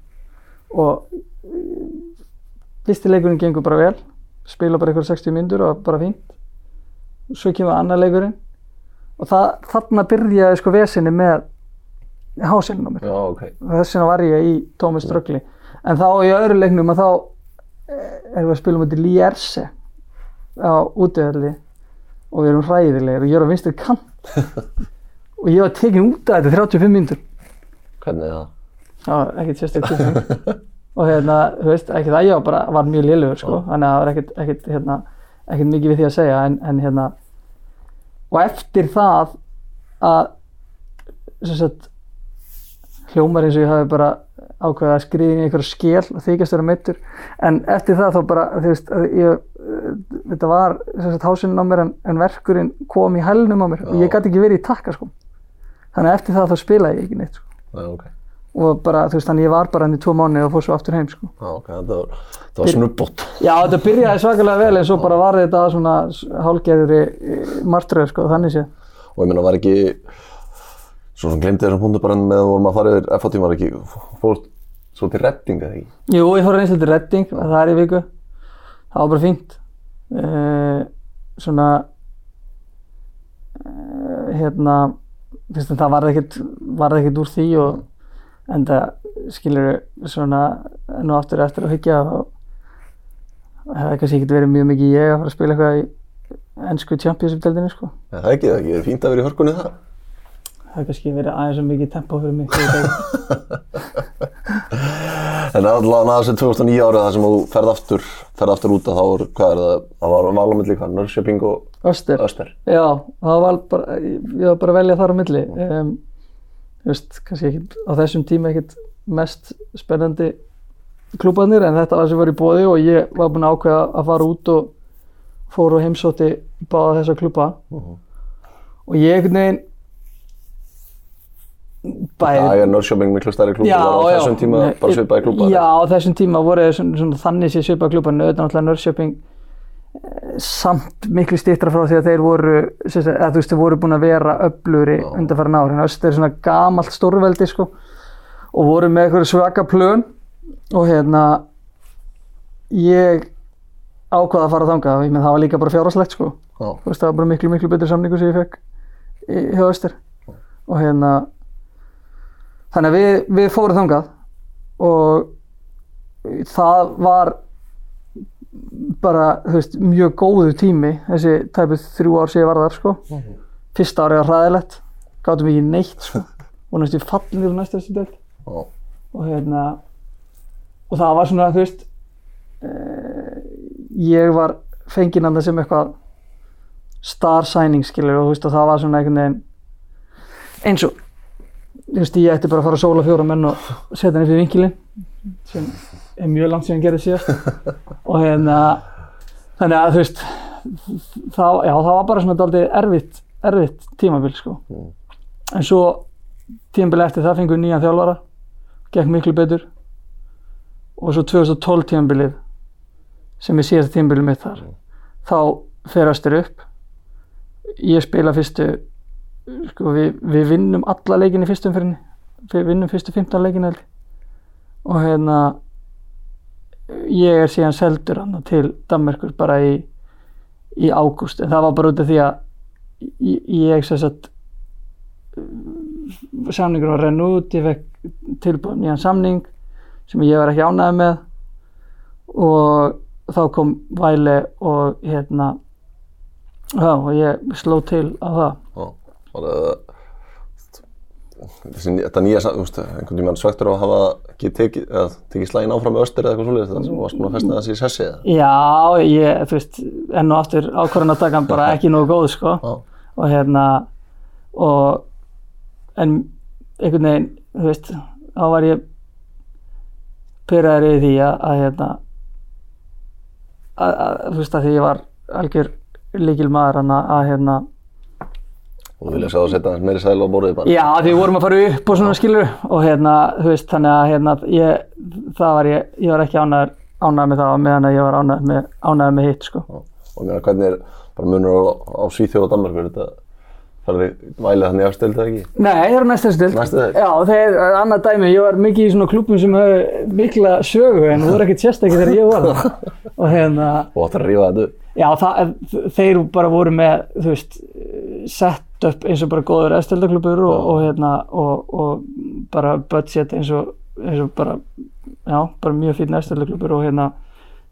Og eh, fyrsti leikurinn gengur bara vel. Spila bara eitthvað 60 myndur og bara fínt. Svo kemur annar leikurinn. Og það, þarna byrjaði sko vesinni með ok, og þess vegna var ég í tómi ströggli. En þá í öðru leiknum að þá eh, erum við að spila um þetta Lierse á útöðarli og við erum hræðilegir. Og ég er á vinstri kant. Og ég var tekin út af þetta 35 myndur Hvernig er það? var ekkert sérstök tilfinning. Og hérna, þú veist, ekki það, ég var bara var mjög liðlegur, sko, þannig að það var ekkert, ekkert, hérna, ekkert mikið við því að segja, en, en hérna, og eftir það að, sem sagt, hljómar eins og ég hafi bara ákveðið að skriða inn í einhverja skél og þykjast vera meittur, en eftir það þá bara, þú veist, ég, þetta var, sem sagt, hásinn á mér en, en verkurinn kom í hælnum á mér. Og ég gæti ekki verið í takka, sko, þannig að eftir það þá spilaði ég ekki neitt, sko Já, ok. og bara, þú veist, þannig ég var bara hann í tvo mánu og fór svo aftur heim, sko. Já, ok, þetta var, þetta var snubbót. Já, þetta byrjaði svakalega vel en svo bara var þetta svona hálgerðri martröð, sko, þannig sé. Og ég meina, var ekki, svo sem glemdi þessum punktu bara með að vorum að fara yfir FH-tím var ekki, fórst svo til redding eða ekki? Jú, ég fór eins og til redding, það er í viku. Það var bara fínt. Uh, svona, uh, hérna, það varð ekkert, varð ekkert úr því og en það skilur svona og aftur eftir að hyggja og það hefði kannski ekkert verið mjög mikið ég að fara að spila eitthvað í ennsku Champions-deldinni, sko. Ja, það er ekki, það er ekki, það er fínt að vera í hörkunni það. Það hefði kannski verið aðeins svo mikið tempo fyrir mig. En allavega að þessi 2009 árið þar sem þú ferð aftur, ferð aftur út að þá er, hvað er það, það var valamilli hvað, Norrköping og Öster. Öster. Já, það var bara, ég var bara að velja þar á milli. Um, þú veist, kannski ekkit, á þessum tíma ekkert mest spennandi klúbarnir en þetta var sem var í bóði og ég var búinn að ákveða að fara út og fór og heimsótti báða þessa klúba Mhm. og ég einhvern veginn bæði Það er Norrköping miklu stærri klúb Já, og á þessum tíma bara svipaði klúbar. Já, á þessum tíma voru svona, svona þannig sér svipaði klúbar nöðan náttúrulega Norrköping samt miklu stýttra frá því að þeir voru eða þú veist, þeir voru búin að vera öflugri undanfæra nári, en öst er svona gamalt stórveldi sko og voru með eitthvað svaka plön. Og hérna ég ákvaða að fara þangað, ég menn það var líka bara fjárháslegt sko. Já, þú veist, það var bara miklu, miklu betri samningu sem ég fekk í- hjá Öster. Og hérna þannig að við, við fórum þangað. Og það var bara, þú veist, mjög góðu tími þessi tæpið þrjú ár sem ég var þar sko. Fyrsta árið var hræðilegt gátum ekki neitt sko. Og næstu fallinir úr næsta þessi delt já, og hérna og það var svona, þú veist uh, ég var fenginn annað sem eitthvað star signing skilur og þú veist og það var svona einhvern veginn eins og þú veist ég ætti bara að fara að sóla fjóra menn og setja hann upp í vinkilinn sem er mjög langt sem ég gerði síðast. Og hérna þannig að þú veist það, já, það var bara svona daldið erfitt erfitt tímabil sko. Mm. en svo tímabil eftir það fengum við nýjan þjálfara gekk miklu betur. Og svo 2012 tímabilið sem er síðasta tímabilið mitt þar þá fer Öster upp. Ég spila fyrstu sko, við, við vinnum alla leikin í fyrstu umfyrinni við vinnum fyrstu 15 leikin og hérna ég er síðan seldur hann til Danmerkur bara í í ágúst en það var bara út af því að ég, ég sem sagt samningur var að renna út ég fekk tilbúin nýjan samning sem ég var ekki ánægð með og þá kom Væli og hérna og ég sló til á það. Og það, þessi, þetta nýja, þú veist, einhvern tímann svektur á að hafa ekki tekið, eða tekið slægin áfram með Öster eða eitthvað svoleiðis, þannig sem þú varst búin að festa þessi í sessi eða? já, ég, þú veist enn og aftur ákvarðan að taka bara ekki nógu góð sko. Já, og hérna og en einhvern veginn, þú veist þá var ég pyrraður yfir því að, að hérna að, að, þú veist að því ég var algjör líkil maður hann að hérna og þú vilja sjá að setja hans meiri sæl á borðið bara. já því við vorum að fara upp og svona skilur og hérna þú veist þannig að hérna ég, það var ég, ég var ekki ánæður ánæður með það og meðan að ég var ánæður með, ánæður með hitt sko Já. Og mér hvernig er bara munur á, á Svíþjóð og Danmarkur, þetta ferði vælið þannig afstöld það ekki? Nei, það eru næsta stilt. Næsta deild? Já, þeir, annað dæmi, ég var mikið í svona klúbum sem hefur mikla sögu en þú voru ekkert sérstaklega þegar ég var það. Og hérna, Og áttur að rífa þetta upp. Já, það, þeir bara voru með, þú veist, sett upp eins og bara góður eðsteldaklubur og, og hérna, og, og bara budget eins og, eins og bara, já, bara mjög fínn eðsteldaklubur og hérna,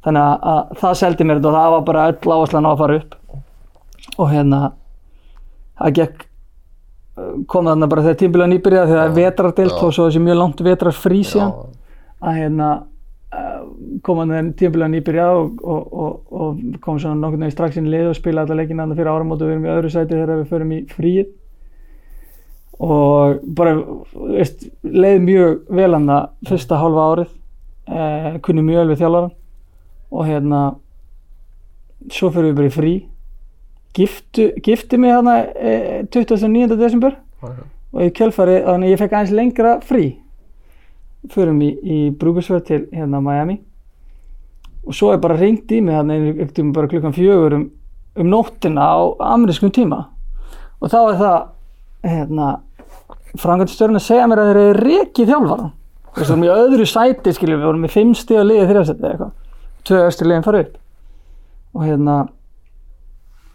þannig að, að það seldi mér þetta og það var bara öll áherslan á að fara upp. Og hérna það gekk kom þarna bara þegar tímbilega nýbyrjað þegar það er vetrardelt og svo þessi mjög langt vetrar frí síðan að hérna kom hann þegar tímbilega nýbyrjað og, og, og, og kom svona nokkur nefnir strax inn í lið og spila alla leikina þarna fyrir áramótu og við erum í öðru sæti þegar við förum í fríið. Og bara veist, leið mjög vel hann það fyrsta hálfa árið eh, kunni mjög vel við þjálfaran og hérna svo fyrir við bara í frí. Giftu, gifti mig hérna eh, 29. desember. Og í kjölfari, þannig að ég fekk aðeins lengra frí. Förum í, í brúkusverð til hérna Miami og svo er bara ringt í mig tíma bara klukkan fjögur um, um nóttina á amerískum tíma. Og þá er það hérna frangandstjórn að segja mér að þeir eru rekið þjálfara við vorum í öðru sæti skiljum við vorum í fimm stíð að liða þrjafsæti eða eitthvað. Tvö östu liðin fara upp. Og hérna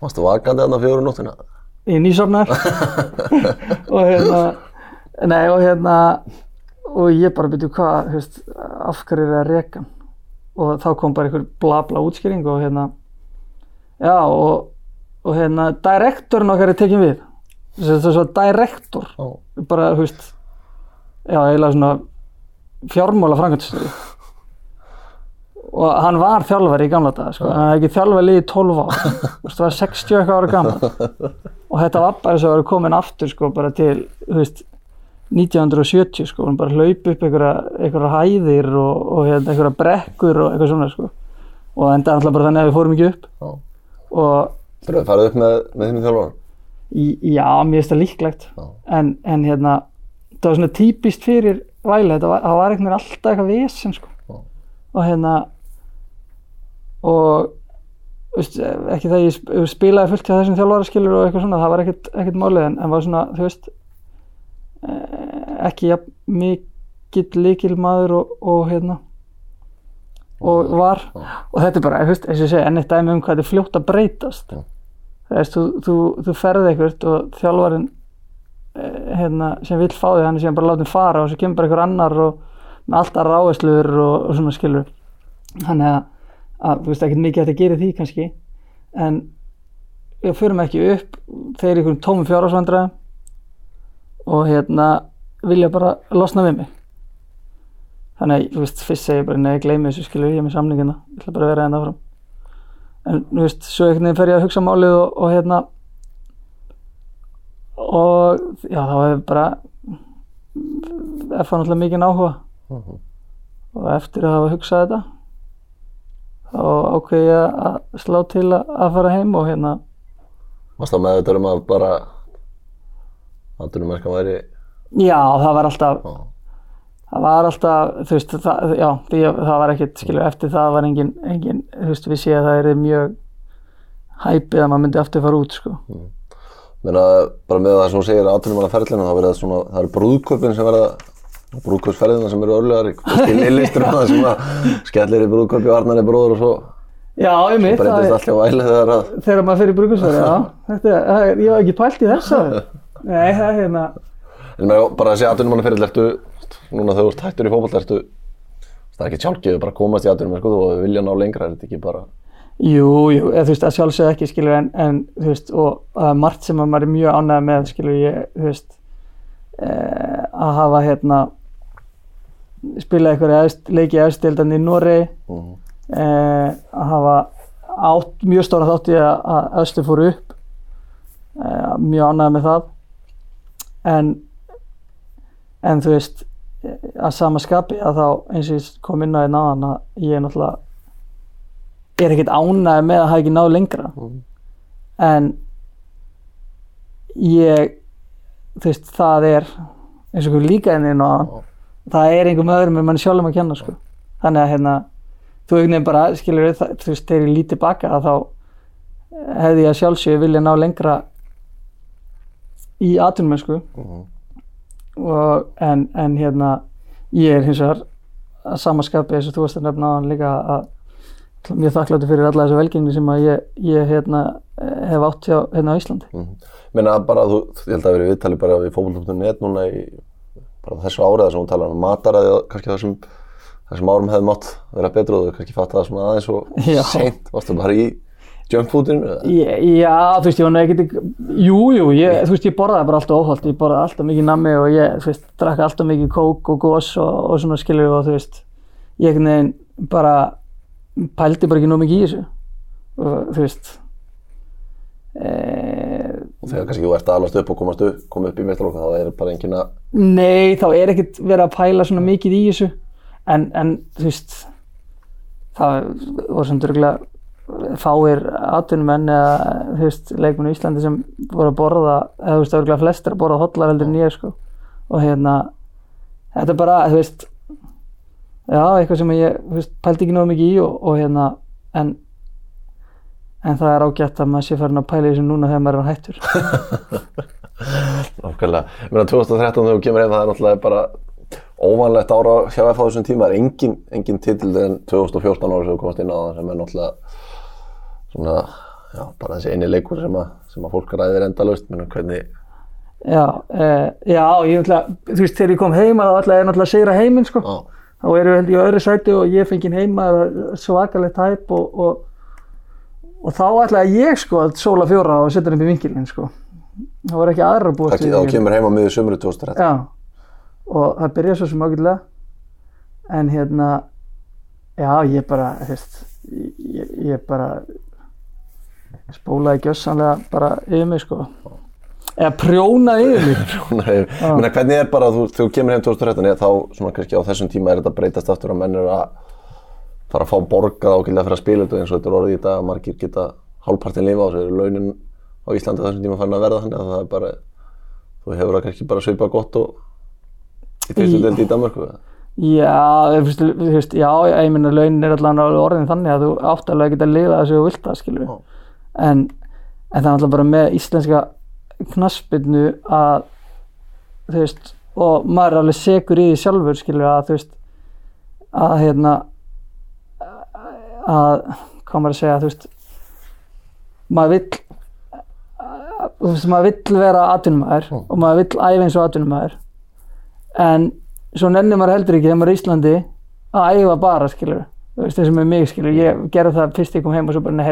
Varstu vakandi þarna fjóru nóttina? í nýsofnar. Og hérna nei og hérna og ég bara byrju hvað hefst, af hverju er það hann? Og þá kom bara einhver bla bla útskýring og hérna já og, og hérna direktorinn okkar er tekin við. Þess að svo direktor. Ó. bara þú veist já eiginlega svona fjármála framkvæmstöði og hann var þjálfari í gamla daga sko. hann hefði ekki þjálfari í 12 ár. Þú veist það var 60 eitthvað ára gammal og þetta var bara þess að vera komin aftur sko bara til þú veist 1970 sko, hún bara hlaup upp einhverja, hæðir og, og hérna, einhverja brekkur og eitthvað svona sko og það enda alltaf bara þannig að við fórum ekki upp Já. og Þú erum farið upp með, með þínum þjálfara? í- já, mér finnst það líklegt en, en hérna það var svona típist fyrir væli þetta var, það var einhvern veginn alltaf eitthvað vesen sko Já. og hérna og veist, ekki það ég sp- spilaði fullt hjá þessum þjálfaraskilur og eitthvað svona það var ekkert, ekkert málið en, en var svona þú veist ekki jafn mikill líkil maður og, og hérna. Og var. Og þetta er bara, þú veist, eins og ég segi, enn eitt dæmi um hvað þetta er fljótt að breytast. Já. þú þú, þú, ferði eitthvað og þjálfarinn eh, hérna, sem vill fá því, hann er síðan bara látið fara og svo kemur bara einhver annar og með alltaf ráðisluður og, og svona skilur. Þannig að, að þú veist, ekkert mikið að gera í því kannski. En við förum ekki upp þeir eru einhverjum tómum fjárhásvandræðum og hérna vilja bara losna við mig. Þannig að, þú veist, fyrst segi ég bara nei, gleymi þessu skilur ég er með samlingina ég ætla bara að vera hérna áfram. En, þú veist, svo einhvern veginn fer ég að hugsa málið og, og hérna og já, þá hefur bara F var náttúrulega mikið áhuga. Mhm. og eftir að hafa hugsað þetta þá ákveði ég að slá til að, að fara heim og hérna Varst það með þetta um að bara Atvinnumerkan væri já, það var alltaf Já. það var alltaf, þú veist, það, já, því, það var ekkert, skilju, eftir það var engin, engin þú veist, við séð að það er mjög hæpið að maður myndi aftur fara út, sko. Meina, bara með það sem þú segir atvinnumannaferlinu þá verða svona, það eru brúðköpin sem verða brúðköpsferðina sem eru lillistur það sem að skellir í brúðköpi og Arnar er bróður og svo Já, ég mitt, breytist allt hjá væli þegar að þegar maður fyrir brukusverði, já, þetta, það ég var ekki pælt í þess að, nei, það er hérna, en bara þessi atvinnumannaferl ertu núna þegar þú ert hættur í fótboll ertu það er ekki sjálfgeðu bara að komast í atvinnum sko, og vilja ná lengra er þetta ekki bara jú, jú, eða, þú veist, að sjálfsögðu ekki, skilju, en, en, þú veist, og er margt sem að maður er mjög ánægð með, skilju, ég, þú veist, e, að hafa, hérna, spila einhverja efst, leiki efstildan í Noregi, Mhm. eh, að hafa átt, mjög stóra þátt í að, að Östu fór upp eh, mjög ánægð með það en en þú veist að sama skapi að þá eins og ég kom inn á því náðan að ég er náttúrulega er ekkert ánægð með að hafa ekki náð lengra. En ég þú veist það er eins og líka inn í náðan það er einhverjum öðrum en mann sjálfum að kenna sko. þannig að hérna þú veginn bara skilur það, þú veist þegar ég lítið baka að þá hefði ég að sjálfsögðu vilja ná lengra í atvinnmennsku Mhm. og en, en hérna ég er hins vegar að samaskapi eins og þú varst að nefna á hann líka að mjög þakkláttur fyrir alla þessu velgengni sem að ég, ég hérna, hef átt hjá hérna á Íslandi Mhm. Meina bara, þú, ég held að vera viðtali bara við fótboll.net núna í bara þessu áriða sem hún talar um mataræði og kannski þessum, þessum árum hefði mátt vera betur og þú kannski fatt það svona aðeins og seint, varstu bara í junkfoodinu? eða? Já, þú veist, ég var nú ekkert, jú, jú, ég, þú veist, ég borðaði bara alltaf óholt, ég borðaði alltaf mikið nammi og ég, þú veist, drakk alltaf mikið kók og gos og, og svona skilur og þú veist, ég einhvern veginn bara pældi bara ekki nóg mikið í þessu og þú veist, e, Og þegar kannski þú ert að alast upp og komast upp, koma upp í meistarlokka þá er bara engin að nei, þá er ekkert verið að pæla svona mikið í þessu, en, en þú veist, það voru örgulega fáir atvinnumenn eða þú veist, leikmenn í Íslandi sem voru að borða, eða þú veist, örgulega flestir að borða hotlar heldur en ég sko og hérna, þetta er bara, þú veist já, eitthvað sem ég, þú veist, pældi ekki náðu mikið í og, og hérna, en en það er ágætt að maður sé farin að pæla í þessu núna þegar maður er hættur Nákvæmlega. Ég meina 2013 þegar þú kemur heim það er náttúrulega bara óvanlegt ára hjá FH á þessum tíma. Það er engin, engin titil en 2014 ára sem þú komast inn á það sem er náttúrulega svona, já, bara þessi eini leikur sem að, sem að fólk ræðir endalaust. Menna hvernig, já, uh, já, ég náttúrulega, þú veist, þegar ég kom heima þá ætlaði ég náttúrulega að sigra heiminn sko já, þá erum við held í öðru sæti og ég fengið heima svakalegt hæp og, og, og þá ætlaði ég sko að sóla fjóra og setja hann upp í vinkilinn sko. Það voru ekki aðra að búast það, þá kemur heim á miður sömuru 2013. Já, og það byrjaði svo sem ágætlega en hérna, já ég bara, þú veist, ég, ég bara spólaði gjössanlega bara yfir mig sko. Eða prjónaði yfir mig. Nei, Meina, hvernig er bara, þú, þú kemur heim 2013, er þá svona kannski á þessum tíma er þetta breytast aftur að menn eru að fara að fá borgað ákveðlega fyrir að spila þetta eins og þetta er orðið í dag að margir geta hálfpartin lifa á þessu, launin á Íslandi þessum tíma farin að verða þannig að það er bara, þú hefur það kannski bara svipað gott og í fyrstu deldi í Danmarku. eða? Já, þú veist, já, ég meina launin er allan alveg orðin þannig að þú átt alveg að geta lifa þessu og vilt það, skilur Já. En, en það er alltaf bara með íslenska knaspinu að þú veist, og maður er alveg segur í því sjálfur, skilur að þú veist, að hérna að, maður að segja, þú veist maður vill þú veist, maður vill vera atvinnumæður og maður vill æfa eins og atvinnumæður en svo nennir maður heldur ekki þegar maður er í Íslandi að æfa bara skilur þú veist og með mig skilur ég gerði það fyrst ég kom heim og svo bara nei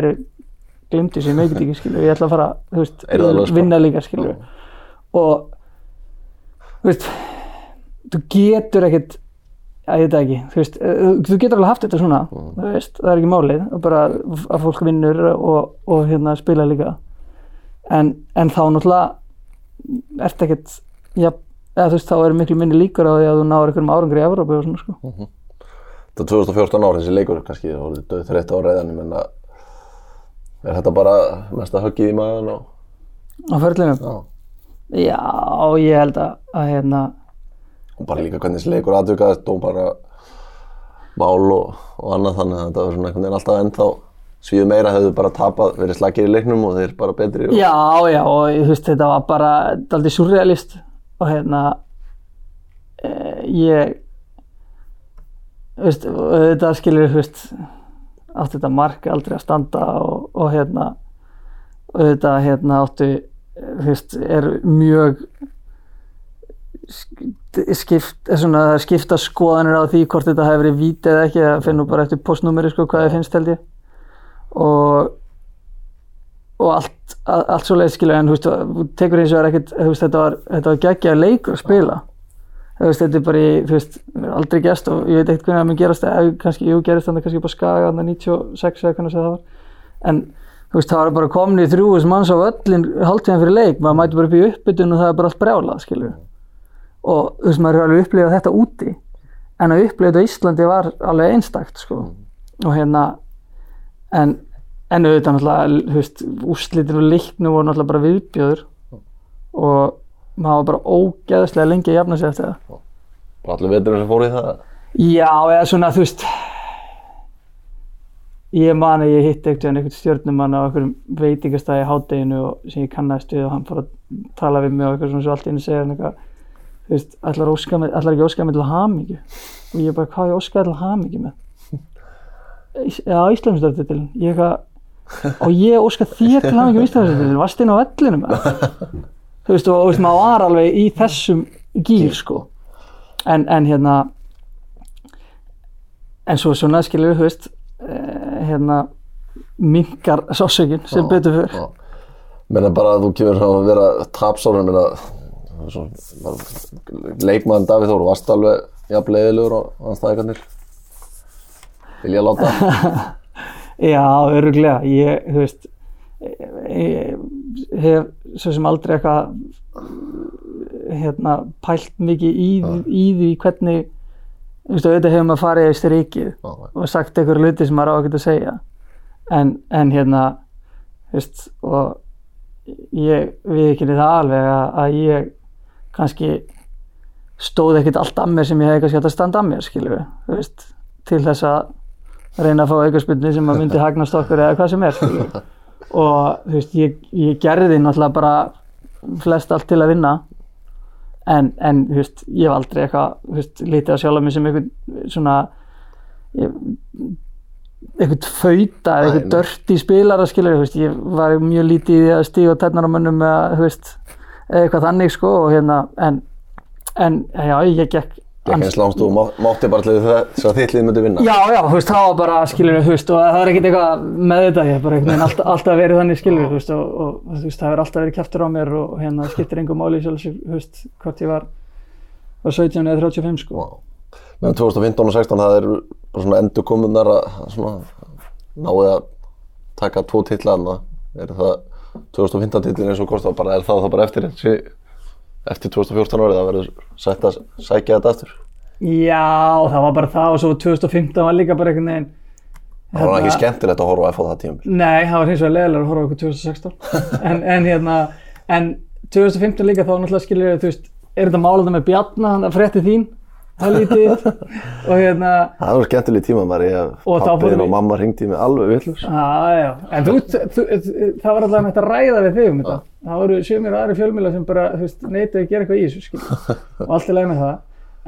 herru glimti sér mikið ekki skilur ég ætla að fara þú veist að vinna líka skilur og þú veist þú getur ekkert að ég það ekki, þú veist, eh, þú getur alveg haft þetta svona, þú veist, það er ekki málið og bara að fólk vinnur og, og hérna spila líka. En, en þá náttúrulega ertu ekkert, ja, eða þú veist, þá eru miklu minni líkur á því að þú náður einhverjum árangri í Evrópu og svona, sko. Þetta er 2014 ár þessi leikur kannski, voru döð þreytt ára eðan, ég menna, er þetta bara mesta höggið í maðan og, Á ferlinum? já, Já, ég held að, að hérna, og bara líka hvernig þessi leikur aðtökaðist og bara mál og, og annað þannig að þetta var svona einhvern veginn alltaf ennþá svíðu meira hefðu bara tapað, verið slagir í leiknum og þeir bara betri og, já, já, og þú veist, þetta var bara aldrei surrealist og hérna, e, ég, þú veist, þetta skilur, þú veist, átti þetta mark aldrei að standa og, og hérna, þetta hérna áttu, þú veist, er mjög sk- skipt, er svona, það skipta skoðanir á því hvort þetta hefur verið víti eða ekki, það finnur bara eftir postnúmeri sko hvað þið finnst held ég. Og og allt, allt svo leið skilja en þú tekur eins og er ekkert þetta var, var geggjaður leikur að spila veist, þetta er bara í þú veist, aldrei gest og ég veit ekkert hvernig það mun gerast eða kannski, jú, gerist þannig kannski bara skaga þannig 96 eða hvernig það var. En þú veist, það var bara komin í þrjúðis manns á öllin hálftíðan fyrir leik maður mæti bara upp í uppbytun og það er bara allt brjálað skilju og þú veist, maður hefur alveg upplifað þetta úti en að upplifa þetta á Íslandi var alveg einstakt sko. Og hérna en, en auðvitað náttúrulega þú veist, úrslitin og leiknum voru náttúrulega bara viðbjöður og maður bara ógeðslega lengi að jafna sig eftir það. Bara allir veturinn sem fór í það. Já, eða svona, þú veist ég man að ég hitti einhvern einhvern stjórnumann á einhverjum veitingastæði og sem ég kannaðist við og hann fór að tala við mig og eitthvað svona svo allt í einu segja hann eitthvað þú veist, ætlar, óska ætlar ekki að óska mig til hamingju? Og ég bara, hvað er óska til hamingju með? Ís- Já, Íslandsdörtitil ég eitthvað og ég óska þér til hamingju með Íslandsdörtitil varst inn á vellinu með þú veist, og, og veist, maður var alveg í þessum gýr sko en, en hérna en svo svona skilur þú veist eh, hérna minkar sásökin sem betur fyrr. Já. Menna bara að þú kemur að vera tapsóra, menna, svona, leikmaðan Davíð Þór, varst alveg jafn leiðilegur á hans staðikarnir? Vil ég láta? Já, öruglega. Ég, þú veist, ég hef svo sem aldrei eitthvað hérna, pælt mikið í, í því hvernig, þú veist, auðvitað hefur maður farið eftir ríkið Já, og sagt einhverju luti sem maður á ekkert að segja. En, en hérna, þú veist, og ég við ekki það alveg að, að ég kannski stóð ekkert allt að mér sem ég hefði kannski hægt að standa að mér, við, þú veist, til þess að reyna að fá aukarspunni sem að myndi hagnast okkur eða hvað sem er, við. Og þú veist, ég, ég gerði náttúrulega bara flest allt til að vinna, en, en þú veist, ég hef aldrei eitthvað, þú veist, lítið að sjálfa mig sem einhvern svona, einhvern fauta eða Nei, einhvern nei. dörti spilara skilur, þú veist, ég var mjög lítið í því að stíga á tætnar á mönnum eða, þú veist, eitthvað þannig sko og hérna, en, en já, ég gekk Gekk eins langt og má- mátti bara til þess að þitt lið myndi vinna. Já, já, þú veist, það var bara, skilur þú veist, og það er ekkert eitthvað með þetta, ég hef bara einhvern veginn alltaf, alltaf verið þannig, skilur þú veist, og, og þú veist, það hefur alltaf verið kæftur á mér og hérna skiptir engum máli, sjálfsög, þú veist, hvort ég var, var 17 eða 35, sko. Já. Meðan 2015 og 16 það eru bara svona endur komunar að svona náið að taka tvo titla þarna. Er það 2015 titlin eins og kost bara er það þá bara eftir þessi eftir 2014 árið það verður sætt að sækja þetta aftur. Já, það var bara það og svo 2015 var líka bara einhvern veginn, Það var Hérna- ekki skemmtilegt að horfa á FH það tímabil. Nei, það var hins vegar leðilega að horfa okkur 2016 en, en hérna, en 2015 líka þá náttúrulega skilur þú veist, er þetta málað með Bjarna, hann frétti þín helvítið og hérna Það var skemmtileg tíma maður ég Og pappiðin fórum og mamma ringdi mig alveg villus. En þú, þú, það var alltaf nægt að ræða við þig um þetta. Það voru sumir aðri fjölmjöla sem bara, neitið að gera eitthvað í þessu. Og allt er leið með það.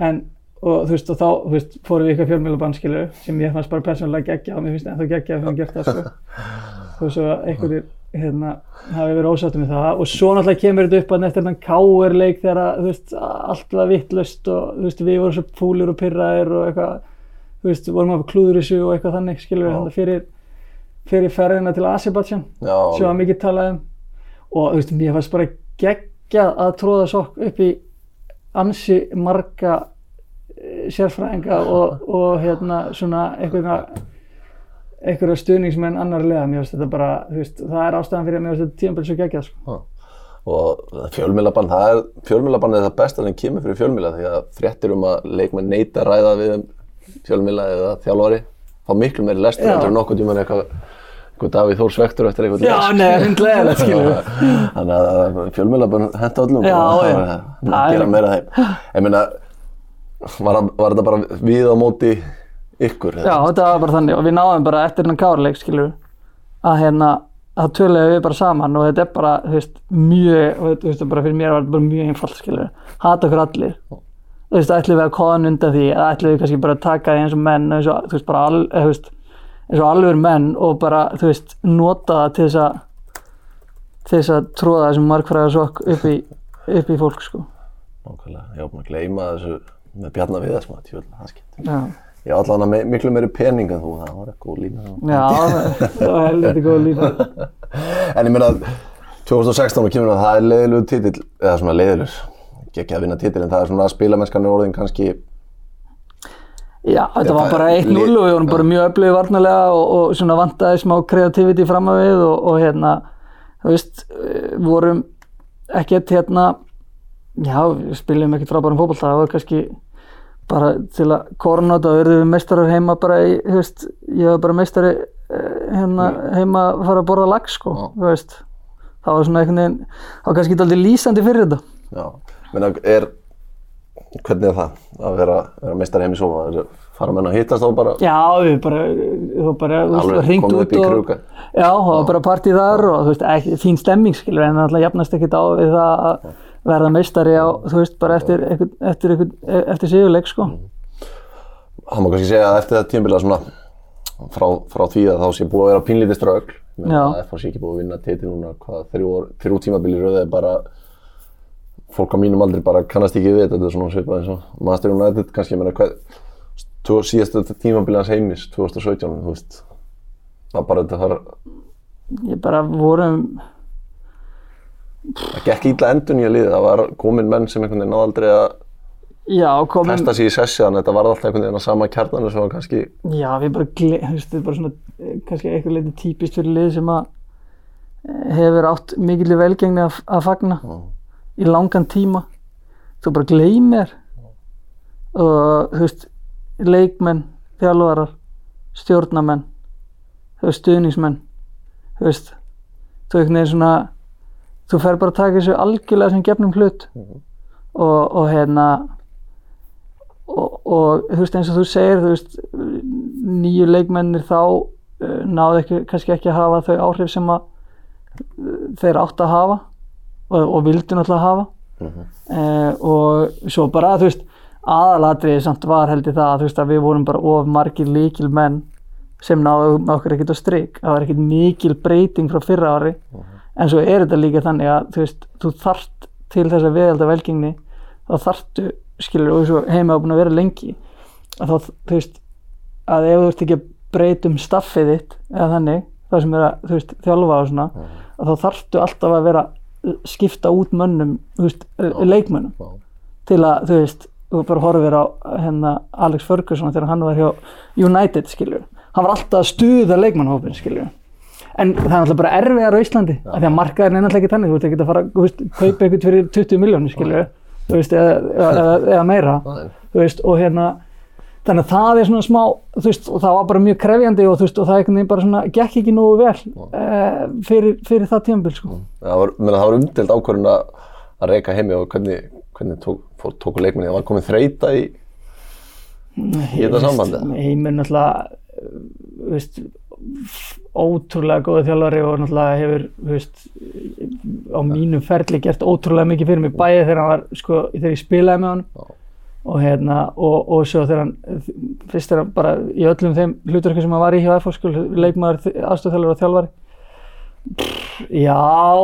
En, og þú veist, og þá, veist, fórum við eitthvað fjölmjölabann, skilju, sem ég fannst bara persónulega geggja og mér finnst ennþá geggja að við höfum gert það, sko. Þú veist, svo einhverjir, hérna, hafi verið ósáttum með það. Og svo náttúrulega kemur þetta upp að eftir þennan káerleik þegar, þú veist, allt var vittlust og, þú veist, við vorum svo fúlir og pirraðir og eitthvað, þú veist, vorum að klúður þessu og eitthvað þannig, skilju, Já. þannig fyrir, fyrir ferðina til Já, sem var mikið talað um og þú veist, mér fannst bara geggjað að tróða sokk upp í ansi marga eh, sérfræðinga og, og hérna svona einhverja einhverja stuðningsmenn annar lega, mér finnst þetta bara, veist, það er ástæðan fyrir að mér finnst þetta tímabil svo geggjað, sko. og fjölmiðlabann, það er fjölmiðlabann er það besta sem kemur fyrir fjölmiðla því að fréttir um að leikmenn neita að ræða við um fjölmiðla eða þjálfari fá miklu meiri lestur Já. heldur en nokkuð tíman eitthvað eitthvað Davíð Þór svektur eftir eitthvað Já, les. nei, það er hundlega, við. þannig að fjölmiðlabann henda öllum Já, og það er Það er- gera meira þeim ég meina, var, var þetta bara við á móti ykkur? Já, þetta var bara þannig og við náðum bara eftir hennan kárleik, skilur við, að hérna, að töluðum við bara saman og þetta er bara, þú veist, mjög, og þú veist, bara fyrir mér var þetta bara mjög einfalt, skilur við, hata okkur allir. Þú veist, ætlum við að kóðan undan því, eða ætlum við kannski bara að taka því eins og menn, eins og, þú veist, bara, al, eða, veist, eins og alveg menn og bara, þú veist, nota það til þess að, til þess að tróða þessum markfræða sokk upp í, upp í fólk, sko. Nákvæmlega, ég búinn að gleyma þessu með Bjarnar Viðars maður, tjóðlega, það skipt Já, að me miklu meiri pening en þú, það var eitthvað lína já það var helviti góð lína. En ég meina, 2016 kemur að það er leiðilegur titill, eða svona leiðilegur, ekki að vinna titill, en það er svona að spilamennskan er orðin kannski, Já, þetta var bara 1-0 lið- og við vorum bara mjög öflugið varnarlega og, og svona vantaði smá kreativiti fram að við og, og hérna, þú veist, eh, vorum ekkert hérna, já, við spilum ekkert frábærum fótbolta, það var kannski bara til að koronata og verðum við meistarar heima bara í, þú veist, ég var bara meistari eh, hérna heima að fara að borða lag, sko, Já. þú veist, það var svona einhvern veginn, var kannski aldrei lýsandi fyrir þetta. já, meina, er, hvernig er það að vera, vera meistar heim í sofa, er, fara menn að hittast þá bara, Já, við bara, þú bara, þú veist, komið út í og, Já, það var bara partíð þar og þú veist, ekki, fín stemming skilur en það alltaf jafnast ekkert á við það að verða meistari á, þú veist, bara eftir, eftir, eftir, eftir, eftir sigurleik, sko. það má kannski segja að eftir þetta tímabila svona, frá, frá því að þá sé búið að vera pínlítið strögl, Já. að FH sé ekki búið að vinna titil núna, hvað, þrjú, þrjú tímabili röðið er bara, fólk á mínum aldrei bara kannast ekki við þetta, þetta er svona svipað eins og Master United kannski, ég meina hvað, tó- síðasta tímabili hans heimis, 2017, þú veist, var bara þetta þar, ég bara vorum það gekk ítla endun í að liða, það var komin menn sem einhvern veginn náði aldrei að já, komin testa sig í sessi þannig að þetta var alltaf einhvern veginn að sama kjarnanu sem var kannski, Já, við bara, þú veist, þetta er bara svona eh, kannski eitthvað leiti típist fyrir lið sem að eh, hefur átt mikill velgengni að, að fagna í langan tíma. Þú bara gleymir og þú veist leikmenn, þjálfarar stjórnamenn þú veist, stuðningsmenn þú veist, þú einhvern veginn svona þú fer bara að taka þessu algjörlega sem gefnum hlut. Og, og hérna og, og þú veist eins og þú segir þú veist nýju leikmennir þá uh, náðu ekki, kannski ekki að hafa þau áhrif sem að uh, þeir átt að hafa og, og vildu náttúrulega hafa. Uh, og svo bara þú veist aðalatriði samt var held ég það þú veist að við vorum bara of margir líkil menn sem náðu okkur ekkert á strik. Það var ekkert mikil breyting frá fyrra ári en svo er þetta líka þannig að þú veist, þú þarft til þess að viðhalda velgengni þá þarftu, skilur, og svo heima á búin að vera lengi að þá, þú veist, að ef þú ert ekki að breyta um staffið þitt eða þannig, það sem er að, þú veist, þjálfa og svona, að þá þarftu alltaf að vera að skipta út mönnum, þú veist, leikmönnum. Já. til að, þú veist, þú bara horfir á hérna Alex Ferguson þegar hann var hjá United, skilur hann var alltaf að stuða leikmannhópin, skilur en það er náttúrulega bara erfiðar á Íslandi af því að markaðurinn er náttúrulega ekki þannig þú veist ekki að fara, veist, kaupa eitthvað fyrir 20 miljónir, veist, eða, eða, eða meira veist, og hérna þannig að það er svona smá, þú veist, og það var bara mjög krefjandi og þú veist, og það einhvern veginn bara svona gekk ekki nógu vel uh, fyrir, fyrir það tímabil, sko. Það var, menna, það var umdelt ákvörðun að, að reyka heimi og hvernig, hvernig tók, fór, tóku leikminni, það? Var komið þreita í, í þetta sambandi. Heimir náttúrulega uh, þú veist, ótrúlega góði þjálfari og náttúrulega hefur veist, á mínum ferli gert ótrúlega mikið fyrir mig bæði þegar var sko, þegar ég spilaði með hann og hérna og, og svo þegar hann fyrst er hann bara í öllum þeim hluturki sem hann var í hjá FH skul, leikmaður, aðstofþjálfari og þjálfari. Pff, Já,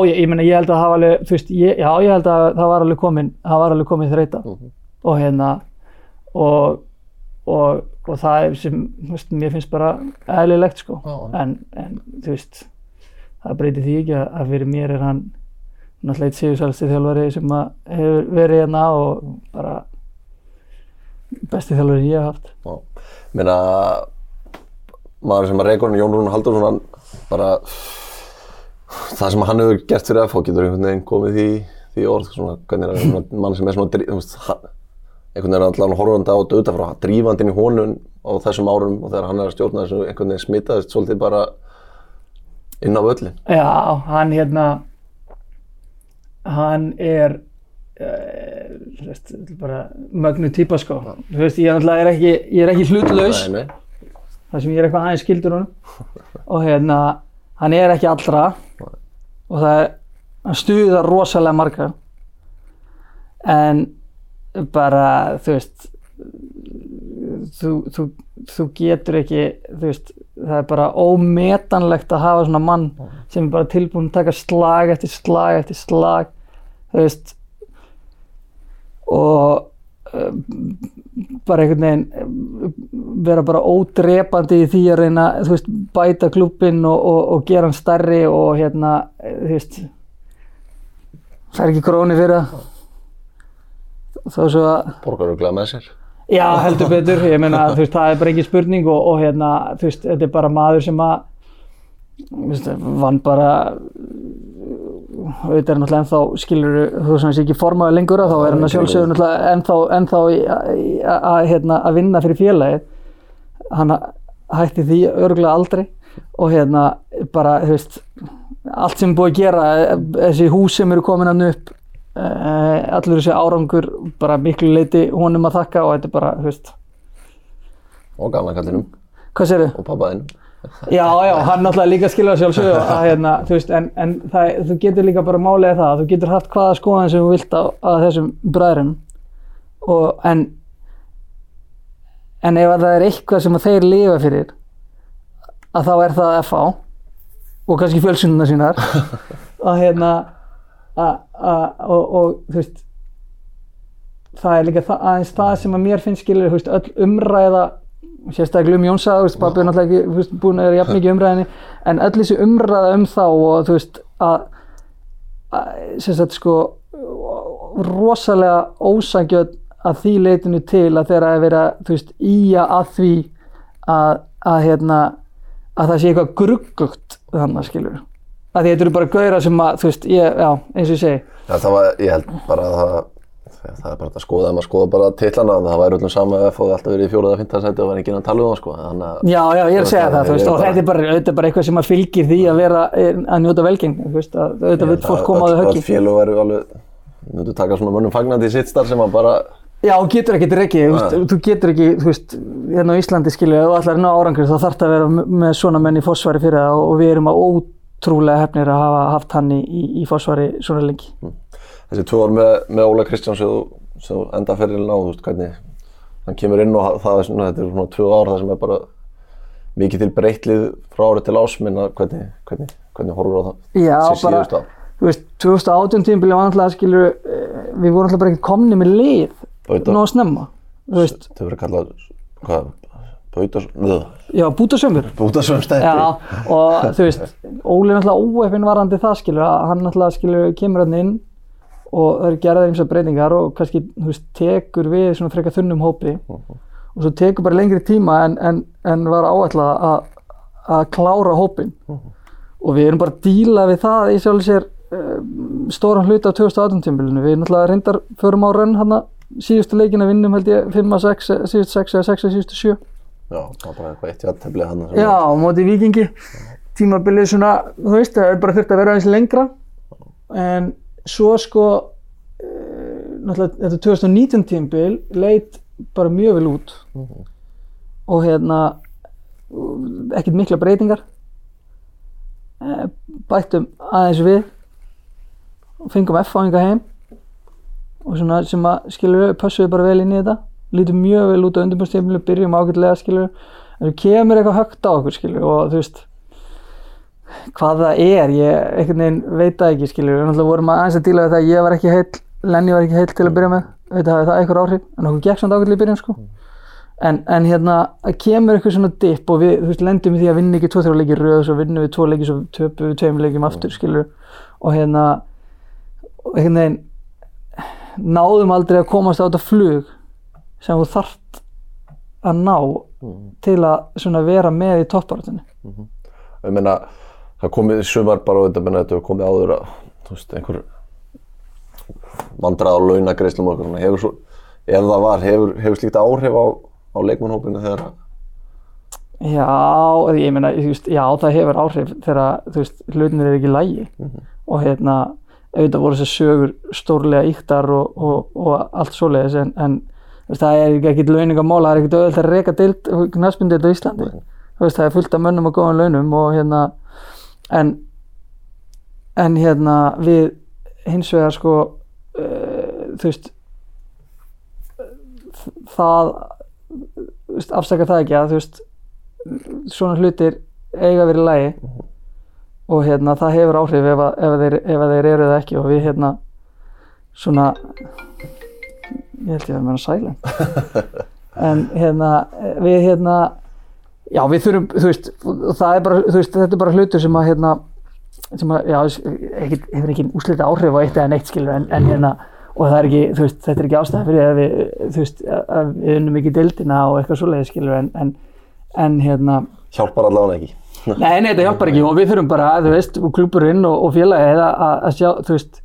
ég, ég meina ég held að það var alveg, þú veist, já ég held að það var alveg komin, það var alveg komin þreita Mhm. og hérna og, og, og það er sem, veist, mér finnst bara eðlilegt sko, en, en þú veist, það breytir því ekki að, fyrir mér er hann náttúrulega eitt sigursælsti þjálfari sem hefur verið hérna og bara besti þjálfari ég hef haft. Já. Meina, maður sem að hann, Jón Rúnar Halldórsson, hann bara, það sem hann hefur gert fyrir FH getur einhvern veginn komið því, því orð, svona, hvernig er hann, mann sem er svona, þú veist, hann- einhvern veginn er allavega horfandi á þetta utanfrá, drífandi inn í honum á þessum árum og þegar hann er að stjórna þessu einhvern veginn smitaðist svolítið bara inn á völlin. Já, hann hérna hann er uh, veist, bara mögnu típa sko. Þú veist, ég náttúrulega er ekki, ég er ekki hlutlaus. Nei, nei. þar sem ég er eitthvað aðeins skildur honum. Og hérna, hann er ekki allra. Og það er hann stuðar rosalega marga. En bara, þú veist þú, þú, þú getur ekki þú veist, það er bara ómetanlegt að hafa svona mann sem er bara tilbúin að taka slag eftir slag eftir slag þú veist. Og uh, bara einhvern veginn uh, vera bara ódrepandi í því að reyna veist, bæta klubbinn og, og, og gera hann stærri og hérna, eh, þú veist það er ekki króni fyrir það þó svo að Borgar örgulega með sér. Já, heldur betur, ég meina, þú veist, það er bara ekki spurning og, og hérna, þú veist, þetta er bara maður sem að, þú veist, vann bara, auðvitað er náttúrulega ennþá, skilur þú sem sé ekki formaður lengur að þá er hann að sjálfsögur náttúrulega ennþá, ennþá að, hérna, að vinna fyrir félagið, hann hætti því örgulega aldrei og hérna, bara, þú veist, allt sem er búið að gera, þessi hús sem eru komin hann upp, allur þessi árangur bara miklu leiti honum að þakka og þetta er bara, þú veist, Og gamla kallinum. Hvað sér og pappaðinum. Já, já, hann náttúrulega líka skilja sjálfsögðu að hérna, þú veist, en, en það, þú getur líka bara málega það, að þú getur haft hvaða skoðan sem þú vilt á, á þessum bræðurum og en en ef að það er eitthvað sem að þeir lifa fyrir að þá er það FH og kannski fjölsunduna sínar. Að hérna að, að, og, og þú veist það er líka það, aðeins það sem að mér finnst skilur, þú veist, öll umræða sérstaklega um Jónsa, þú veist, pappi er náttúrulega ekki veist, búin að vera jafn mikið umræðinni en öll þessi umræða um þá og þú veist að, að sagt sko rosalega ósangjöld að því leitinu til að þeirra að vera þú veist, íja að því að, að hérna að það sé eitthvað gruggugt þannig skilur að þetta eru bara gauðra sem að þú veist, ég, já, eins og ég segi Já, það var, ég held bara að það, það er bara að skoða, ef maður skoða bara tillana, það væri öllum sama ef það alltaf verið í fjóruða, fymta seti og var ekki inn að tala um það, sko. Þannig að, Já, já, ég er að segja það, þú veist, og þetta er bara, þetta er bara eitthvað sem að fylgir því að vera, að njóta velgengni, þú veist, að auðvitað vil fólk koma á þau höggi. félög væri alveg, myndu taka svona mönnum fagnandi í sitt starf sem að bara, Já, þú getur ekkert reikið, þú þú getur ekki, þú veist, hérna á Íslandi skilja, ef þú ætlar að ná árangur þá þarf það að vera með svona menn í fósvari fyrir það og við erum að ótrúlega hefnir að hafa haft hann í, í, í fósvari svona lengi. þessi tvö ár með, með Óla Kristjáns sem enda ferilinn á, þú veist, hvernig hann kemur inn og það er svona, þetta er svona tvö ár það sem er bara mikið til breytlið frá ári til ásminna, hvernig, hvernig, hvernig horfur á það? Já, síðustu ár? þú veist, 2018 tímabili var náttúrulega, skilur, við vorum náttúrulega bara ekki komni með lið nóg snemma, þú veist, Þetta verður kallað, hvað, Bautas, nöða, já, bútasömmur. Bútasömstætti. Já, og þú veist, Óli er náttúrulega óefinn varandi það, skilur, að hann náttúrulega, skilur, kemur hann inn og það eru gerðar eins og breytingar og kannski, þú veist, tekur við svona frekar þunnum hópi og svo tekur bara lengri tíma en, en, en var áætlað að, að klára hópin og við erum bara að díla við það í sjálf sér uh, stóran hluta á 2018 tímbilinu, við náttúrulega reyndar förum á raun hann síðustu leikina vinnum held ég 5 að 6, síðustu 6 eða 6 að síðustu 7 Já, það var bara eitthvað eitt játtöflið hann. Já, á móti vikingi tímabilið svona, þú veist, það er bara þurft að vera aðeins lengra. En svo sko uh, náttúrulega þetta 2019 tímabil leit bara mjög vel út. Og hérna ekkert mikla breytingar. Uh, bættum aðeins við. Fengum F-fáinga heim. Og svona sem að skilur pössuðu bara vel inn í þetta lítum mjög vel út á undirbúrstímlu, byrjum ágætlega skilur en þú kemur eitthvað högt á okkur skilur og þú veist hvað það er, ég einhvern veginn veit það ekki skilur, við náttúrulega vorum aðeins að díla við það að ég var ekki heill, Lenny var ekki heill til að byrja með, veit að það eitthvað áhrif. En okkur gekk samt ágætlega í byrjun sko. En, en hérna, það kemur eitthvað svona dip og við, þú veist, lendum í því að vinna ekki tvo þrjá leiki röð, svo vinnum við tvo leiki svo töpum við tveim leikjum aftur skilur og hérna og veginn náðum aldrei að komast á þetta flug sem þú þarft að ná til að vera með í toppbaratunni Ég meina, það komið sumar bara og þetta komið áður að, veist, einhver vandrað á launagreislum og eitthvað svona, hefur svo, ef það var, hefur, hefur slíkt áhrif á, á leikmannhópinu þegar að, Já, ég meina, veist, já, það hefur áhrif þegar, þú veist, hlutinir er ekki í lægi og hérna, auðvitað voru þessar sögur stórlega íktar og, og, og allt svoleiðis en, en það er ekki launingamál, það er ekkert auðvitað að reka dild, knastbundið á Íslandi. Veist, það er fullt af mönnum og góðum launum og hérna, en en hérna, við hins vegar sko uh, þú veist það veist, afsaka það ekki að þú veist svona hlutir eiga vera í lagi. Og hérna það hefur áhrif ef, að, ef, að þeir, ef að þeir eru það ekki og við hérna svona ég held ég að vera silent en hérna við hérna já við þurfum þú veist er bara þú veist þetta er bara hlutur sem að hérna sem að já ekki, hefur ekki úslita áhrif á eitt eða neitt skilur en, en hérna og það er ekki þú veist þetta er ekki ástæða fyrir að við þú veist að við unnum ekki dildina og eitthvað svoleiði skilur en, en en hérna hjálpar allavega ekki. Nei, nei, þetta hjálpar ekki og við þurfum bara, þú veist, og klúburinn og, og félagið að, að sjá, þú veist,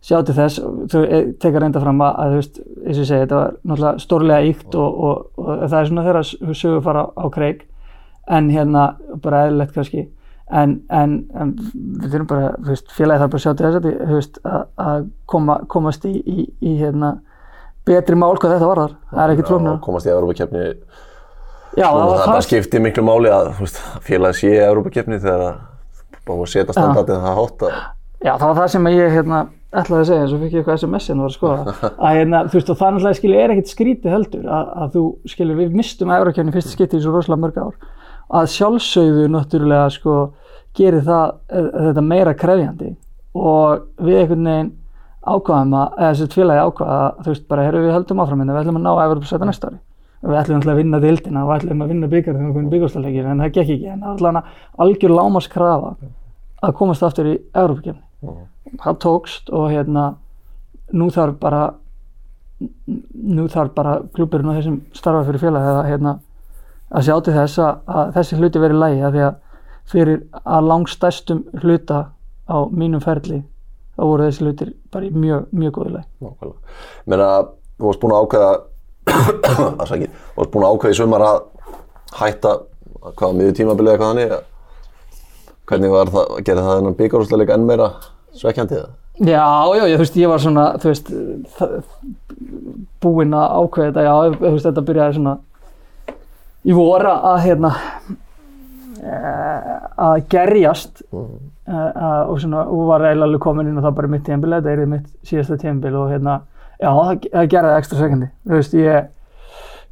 sjá til þess, þú tekar reynda fram að, að, þú veist, eins og ég segi, þetta var náttúrulega stórlega íkt og, og, og það er svona þeirra sögur fara á kreik, en hérna, bara eðlilegt kannski, en, en, en við þurfum bara, þú veist, félagið þarf bara að sjá til þess að, þú veist, að, koma, komast í, í, í, hérna, betri mál hvað þetta varðar, það er ekkert flóknar. Og komast í Európa-kefni, Já, það var það það, skiptir miklu máli að, þú félagi sé í Európa-kefni þegar að, bara að setja standardið það hátt að, Já, það var það sem ég hérna, ætlaði að segja, svo fikk ég eitthvað SMS en það var að skoða. Að, hérna, þú veist, og það náttúrulega skilur er ekkert skrítið heldur að, að þú skilur, við mistum Eurókjörni fyrsta skipti í svo rosalega mörg ár. Að sjálfsögðu náttúrulega sko gerir það eh, þetta meira krefjandi og við einhvern veginn ákvaðum að, eða þessi félagi ákvaða að þú veist bara, herru við höldum áfram hérna, við ætlum að ná Európa-sæta næsta ári. við ætlum að vinna dildina og ætlum að vinna alltaf algjör lámaskrafa að komast aftur í Európa-kefni það tókst og hérna nú þarf bara nú þarf bara klúburinn og þeir sem starfa fyrir félag að, hérna, að sjá til þess að, að þessi hluti verið lægi að því að fyrir að langstæstum hluta á mínum ferli þá voru þessi hlutir bara í mjög, mjög góðu lægi Nákvæmlega. Menna, þú varst búin að ákveða afsakið, þú varst búin að ákveða í sumar að hætta hvað miður tímabilið eitthvað þannig? Hvernig var það, gerði það þennan byggarúsleik enn meira svekkjandi það? Já, já, ég, þú veist, ég var svona, þú veist, búinn að ákveða þetta, já, þú veist, þetta byrjaði svona í voru að, hérna, eh, að gerjast Mm. uh, og svona, og var eiginlega alveg komin inn og það bara mitt tímabil, þetta er mitt síðasta tímabil og hérna, já, það, gerði ekstra sekandi, þú veist, ég,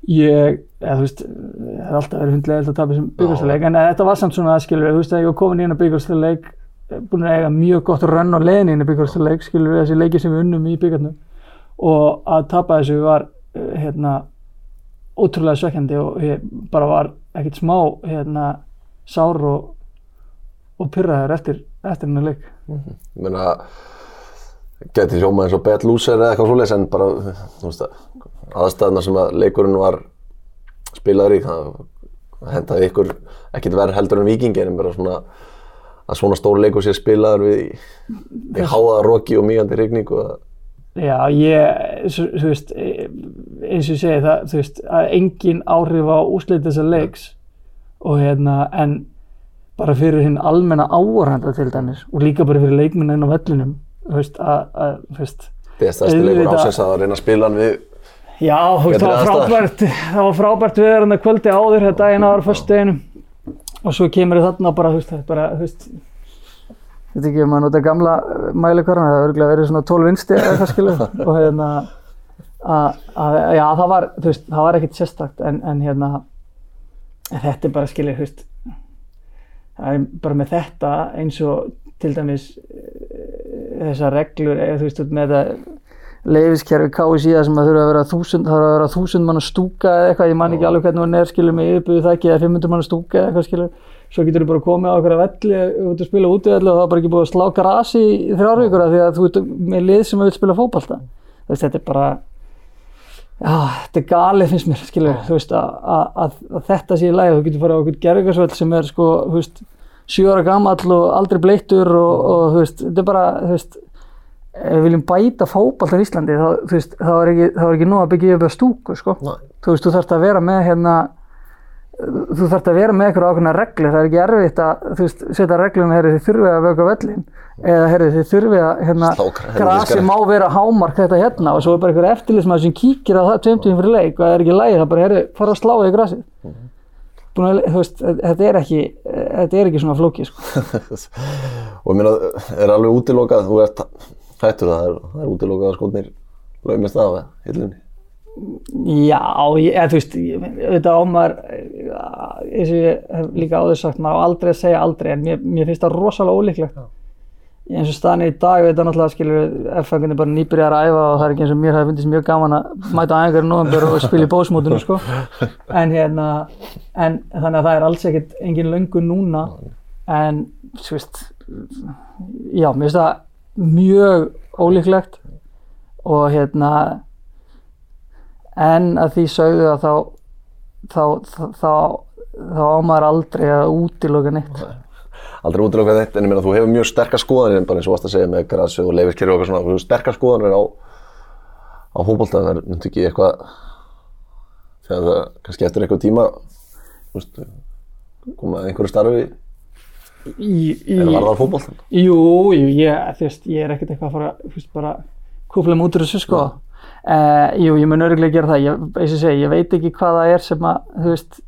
ég, eða þú veist, það er alltaf verið hundlega að tapa þessum byggjastleik, en þetta var samt svona, skilur, þú veist, að ég var komin inn á byggjastleik, búin að eiga mjög gott rönn á leiðin inn í byggjastleik, skilur, þessi leiki sem við unnum í byggjarnum og að tapa þessu var, eh, hérna, ótrúlega svekkjandi og ég bara var ekkert smá, hérna, sár og, og pyrraður eftir, eftir hennar leik. Ég meina, geti hljóma eins og bad loser eða eitthvað svoleiðis en bara, aðstæðna sem að leikurinn var spilaður í, það hendaði ykkur ekkert verð heldur en vikingin en bara svona að svona stór leikur sé spilaður við, við háaða roki og mýgandi rigningu að Já, ég, þú veist, eh, eins og ég segi það, þú veist, að engin áhrif á úslit þessa leiks og hérna, en bara fyrir hinn almenna áorhanda til dæmis og líka bara fyrir leikminna inn á vellinum, þú veist, að, að, þú veist, bestæsti leikur Auðvitað. ásins að reyna að spila hann við já, þú veist, það var frábært, það var frábært við erum það kvöldi áður, þetta daginn ára fyrst deginum og svo kemur þarna bara, þú veist, það er bara, þú veist, Ég veit ekki ef maður nota gamla mælikvarðan, það hefur örgulega verið svona 12 vinsti eða eitthvað skilur og hérna, að, að, já það var, þú veist, það var ekkert sérstakt en, en hérna, en þetta er bara skilur, þú veist, það er bara með þetta eins og til dæmis eh, þessar reglur, eða þú veist, með þetta leifiskerfi KSI það sem að þurfa að vera þúsund, það þurfa að vera þúsund mann stúka eða eitthvað, ég man ekki alveg hvernig hún er skilur með yfirbúið þakki eða 500 mann stúka eða eitthvað skilur. Svo getur þú bara komið á okkur að velli út að spila úti og það er bara ekki búið að slá grasi í þrjár vikur af því að þú ert með lið sem vil spila veist, þetta er bara já, þetta er galið finnst mér skilur, veist, að, að, að, að þetta sé í lagi, þú getur farið á okkur gerðingarsvöld sem er sko, sjö ára gamall og aldrei bleittur og, og veist, þetta er bara, veist ef við viljum bæta fótballtar í Íslandi þá, veist, þá er ekki, þá er ekki nóg að byggja upp að stúku, sko. Þú veist, þú þarfst að vera með hérna þú þarfst að vera með eitthvað ákveðna reglur, það er ekki erfitt að þú veist, setja reglum, herri þið þurfið að vöka völlin eða herri þið þurfið að hérna, grasi má vera hámark þetta hérna og svo er bara einhver eftirlismæður sem kíkir á það tveimtum fyrir leik og það er ekki lægi, það bara herri, fara að slá í grasið. Búin að, þú veist, þetta er ekki þetta er ekki svona flókið, sko. Og ég meina, er alveg útilokað, þú ert hættur það, er, það er útilokað að skotnir laumist af hillunni. Já, ég, eða, þú veist, ég- auðvitað á maður, eh, eins og ég hef líka áður sagt, maður á aldrei að segja aldrei, en mér, mér finnst það rosalega ólíklegt. Eins og staðan er í dag, við þetta náttúrulega skilur, F-fengunni bara nýbyrjar að æfa og það er ekki eins og mér hafi fundist mjög gaman að mæta á í november og spila í bósmótinu, sko. En hérna, en þannig að það er alls ekkert engin löngu núna, en, þú veist, já, mér finnst það mjög ólíklegt og hérna, en að því sögðu að þá þá, þá, þá, þá á maður aldrei að útiloka neitt. Aldrei útilokað þetta, en ég meina, þú hefur mjög sterkar skoðanir, bara eins og varst að segja með grasi og leifiskerfi og eitthvað svona, þú hefur sterkar skoðanir á, á fótbolta, það er myndi ekki eitthvað, þegar það, kannski eftir eitthvað tíma, þú veist, koma að einhverju starfi, í, en varðar fótboltan. Jú, jú, ég, þú veist, ég er ekkert eitthvað að fara, þú veist, bara kúfla mig út úr þessu, sko. Uh, jú, ég mun örgulega gera það, ég, eins og segi, ég veit ekki hvað það er sem að, þú veist,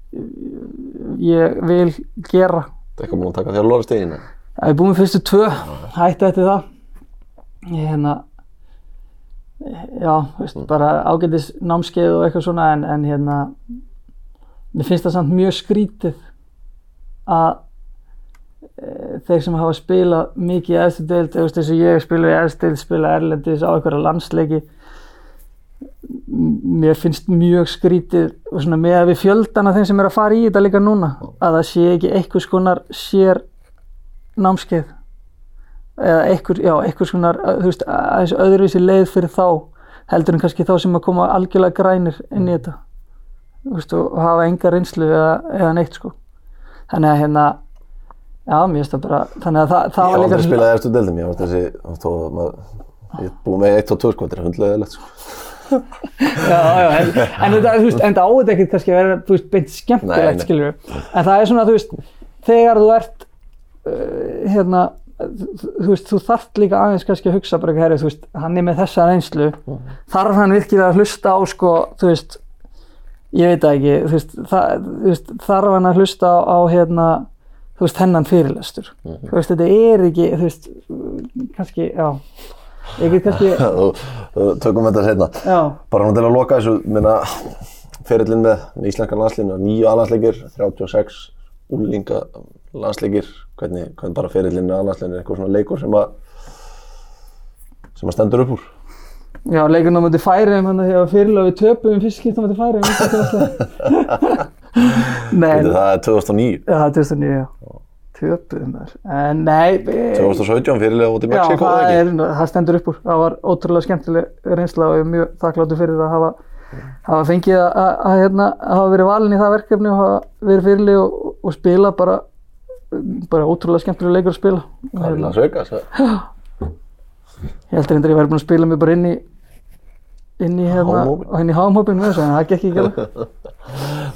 ég vil gera. Það er eitthvað búin að taka þér að lofa steginu. Ég er búin fyrstu tvö, hætti eftir það. Ég, hérna, já, þú veist, bara ágætis námskeið og eitthvað svona, en, en hérna, mér finnst það samt mjög skrítið að þeir sem hafa spilað mikið í efstu deild, eins og ég spila í efstu deild, spila erlendis á einhverja landsleiki, mér finnst mjög skrítið og svona með að við fjöldana þeim sem er að fara í þetta líka núna að það sé ekki einhvers konar sér námskeið. Eða einhver, já, einhvers konar þú veist, aðeins öðruvísi leið fyrir þá heldur en kannski þá sem að koma algjörlega grænir inn í þetta. Þú veist, og hafa enga reynslu eða, eða neitt sko. Þannig að hérna já, mér finnst það bara þannig að það, það Ég var hef aldrei líka spilað eftir deildum, ég var þessi, þó að maður, ég er búið með eitt og tvö sko, þetta er hundlegaðilegt sko. já, já, en, en þetta, þú veist, en það á þetta ekkert kannski að vera, þú veist, beint skemmtilegt, skilur en það er svona, þú veist, þegar þú ert uh, hérna þú veist, þú þarft líka aðeins kannski að hugsa bara herri, þú veist, hann er með þessa reynslu þarf hann virkilega að hlusta á, sko, þú veist ég veit það ekki, þú veist, það, þú veist þarf hann að hlusta á, á hérna þú veist, hennan fyrirlestur. Þú veist, þetta er ekki, þú veist kannski, já. Ég get kannski, Tökum þetta setna. já. Bara hann til að loka þessu, minna, ferillin með, íslenska landslinu, nýju aðlandsleikir, 36 úlinga landsleikir, hvernig, hvernig bara ferillin með aðlandslinu er eitthvað svona leikur sem að, sem að stendur upp úr. Já, leikurinn á móti færiðum hann að því að fyrirlega við töpum skipt á móti færiðum það er 2009, já, það er 2009, já. Töpum þar En nei, við- 2017 fyrirlega út í Mexiko, það, ekki? er, það stendur upp úr. Það var ótrúlega skemmtileg reynsla og ég er mjög þakkláttur fyrir að hafa hafa fengið að, að, að, hérna, að hafa verið valin í það verkefni og hafa verið fyrirlið og, og spila bara bara ótrúlega skemmtileg leikur að spila. Það er Vegas, eða? Ég heldur reyndar að ég væri búin að spila mig bara inn í inn í hérna inn í hámhópin með þessu en það gekk ekki alveg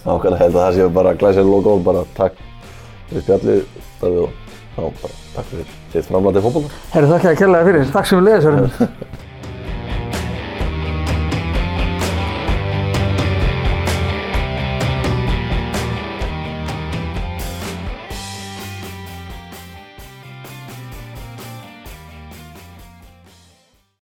Nákvæmlega held að það séu bara glæsir logo og bara takk fyrir spjallið Davíð og já, bara takk fyrir þitt framlæti fótbolta. Herru, þakka þér kærlega fyrir. Takk sem við leiðis,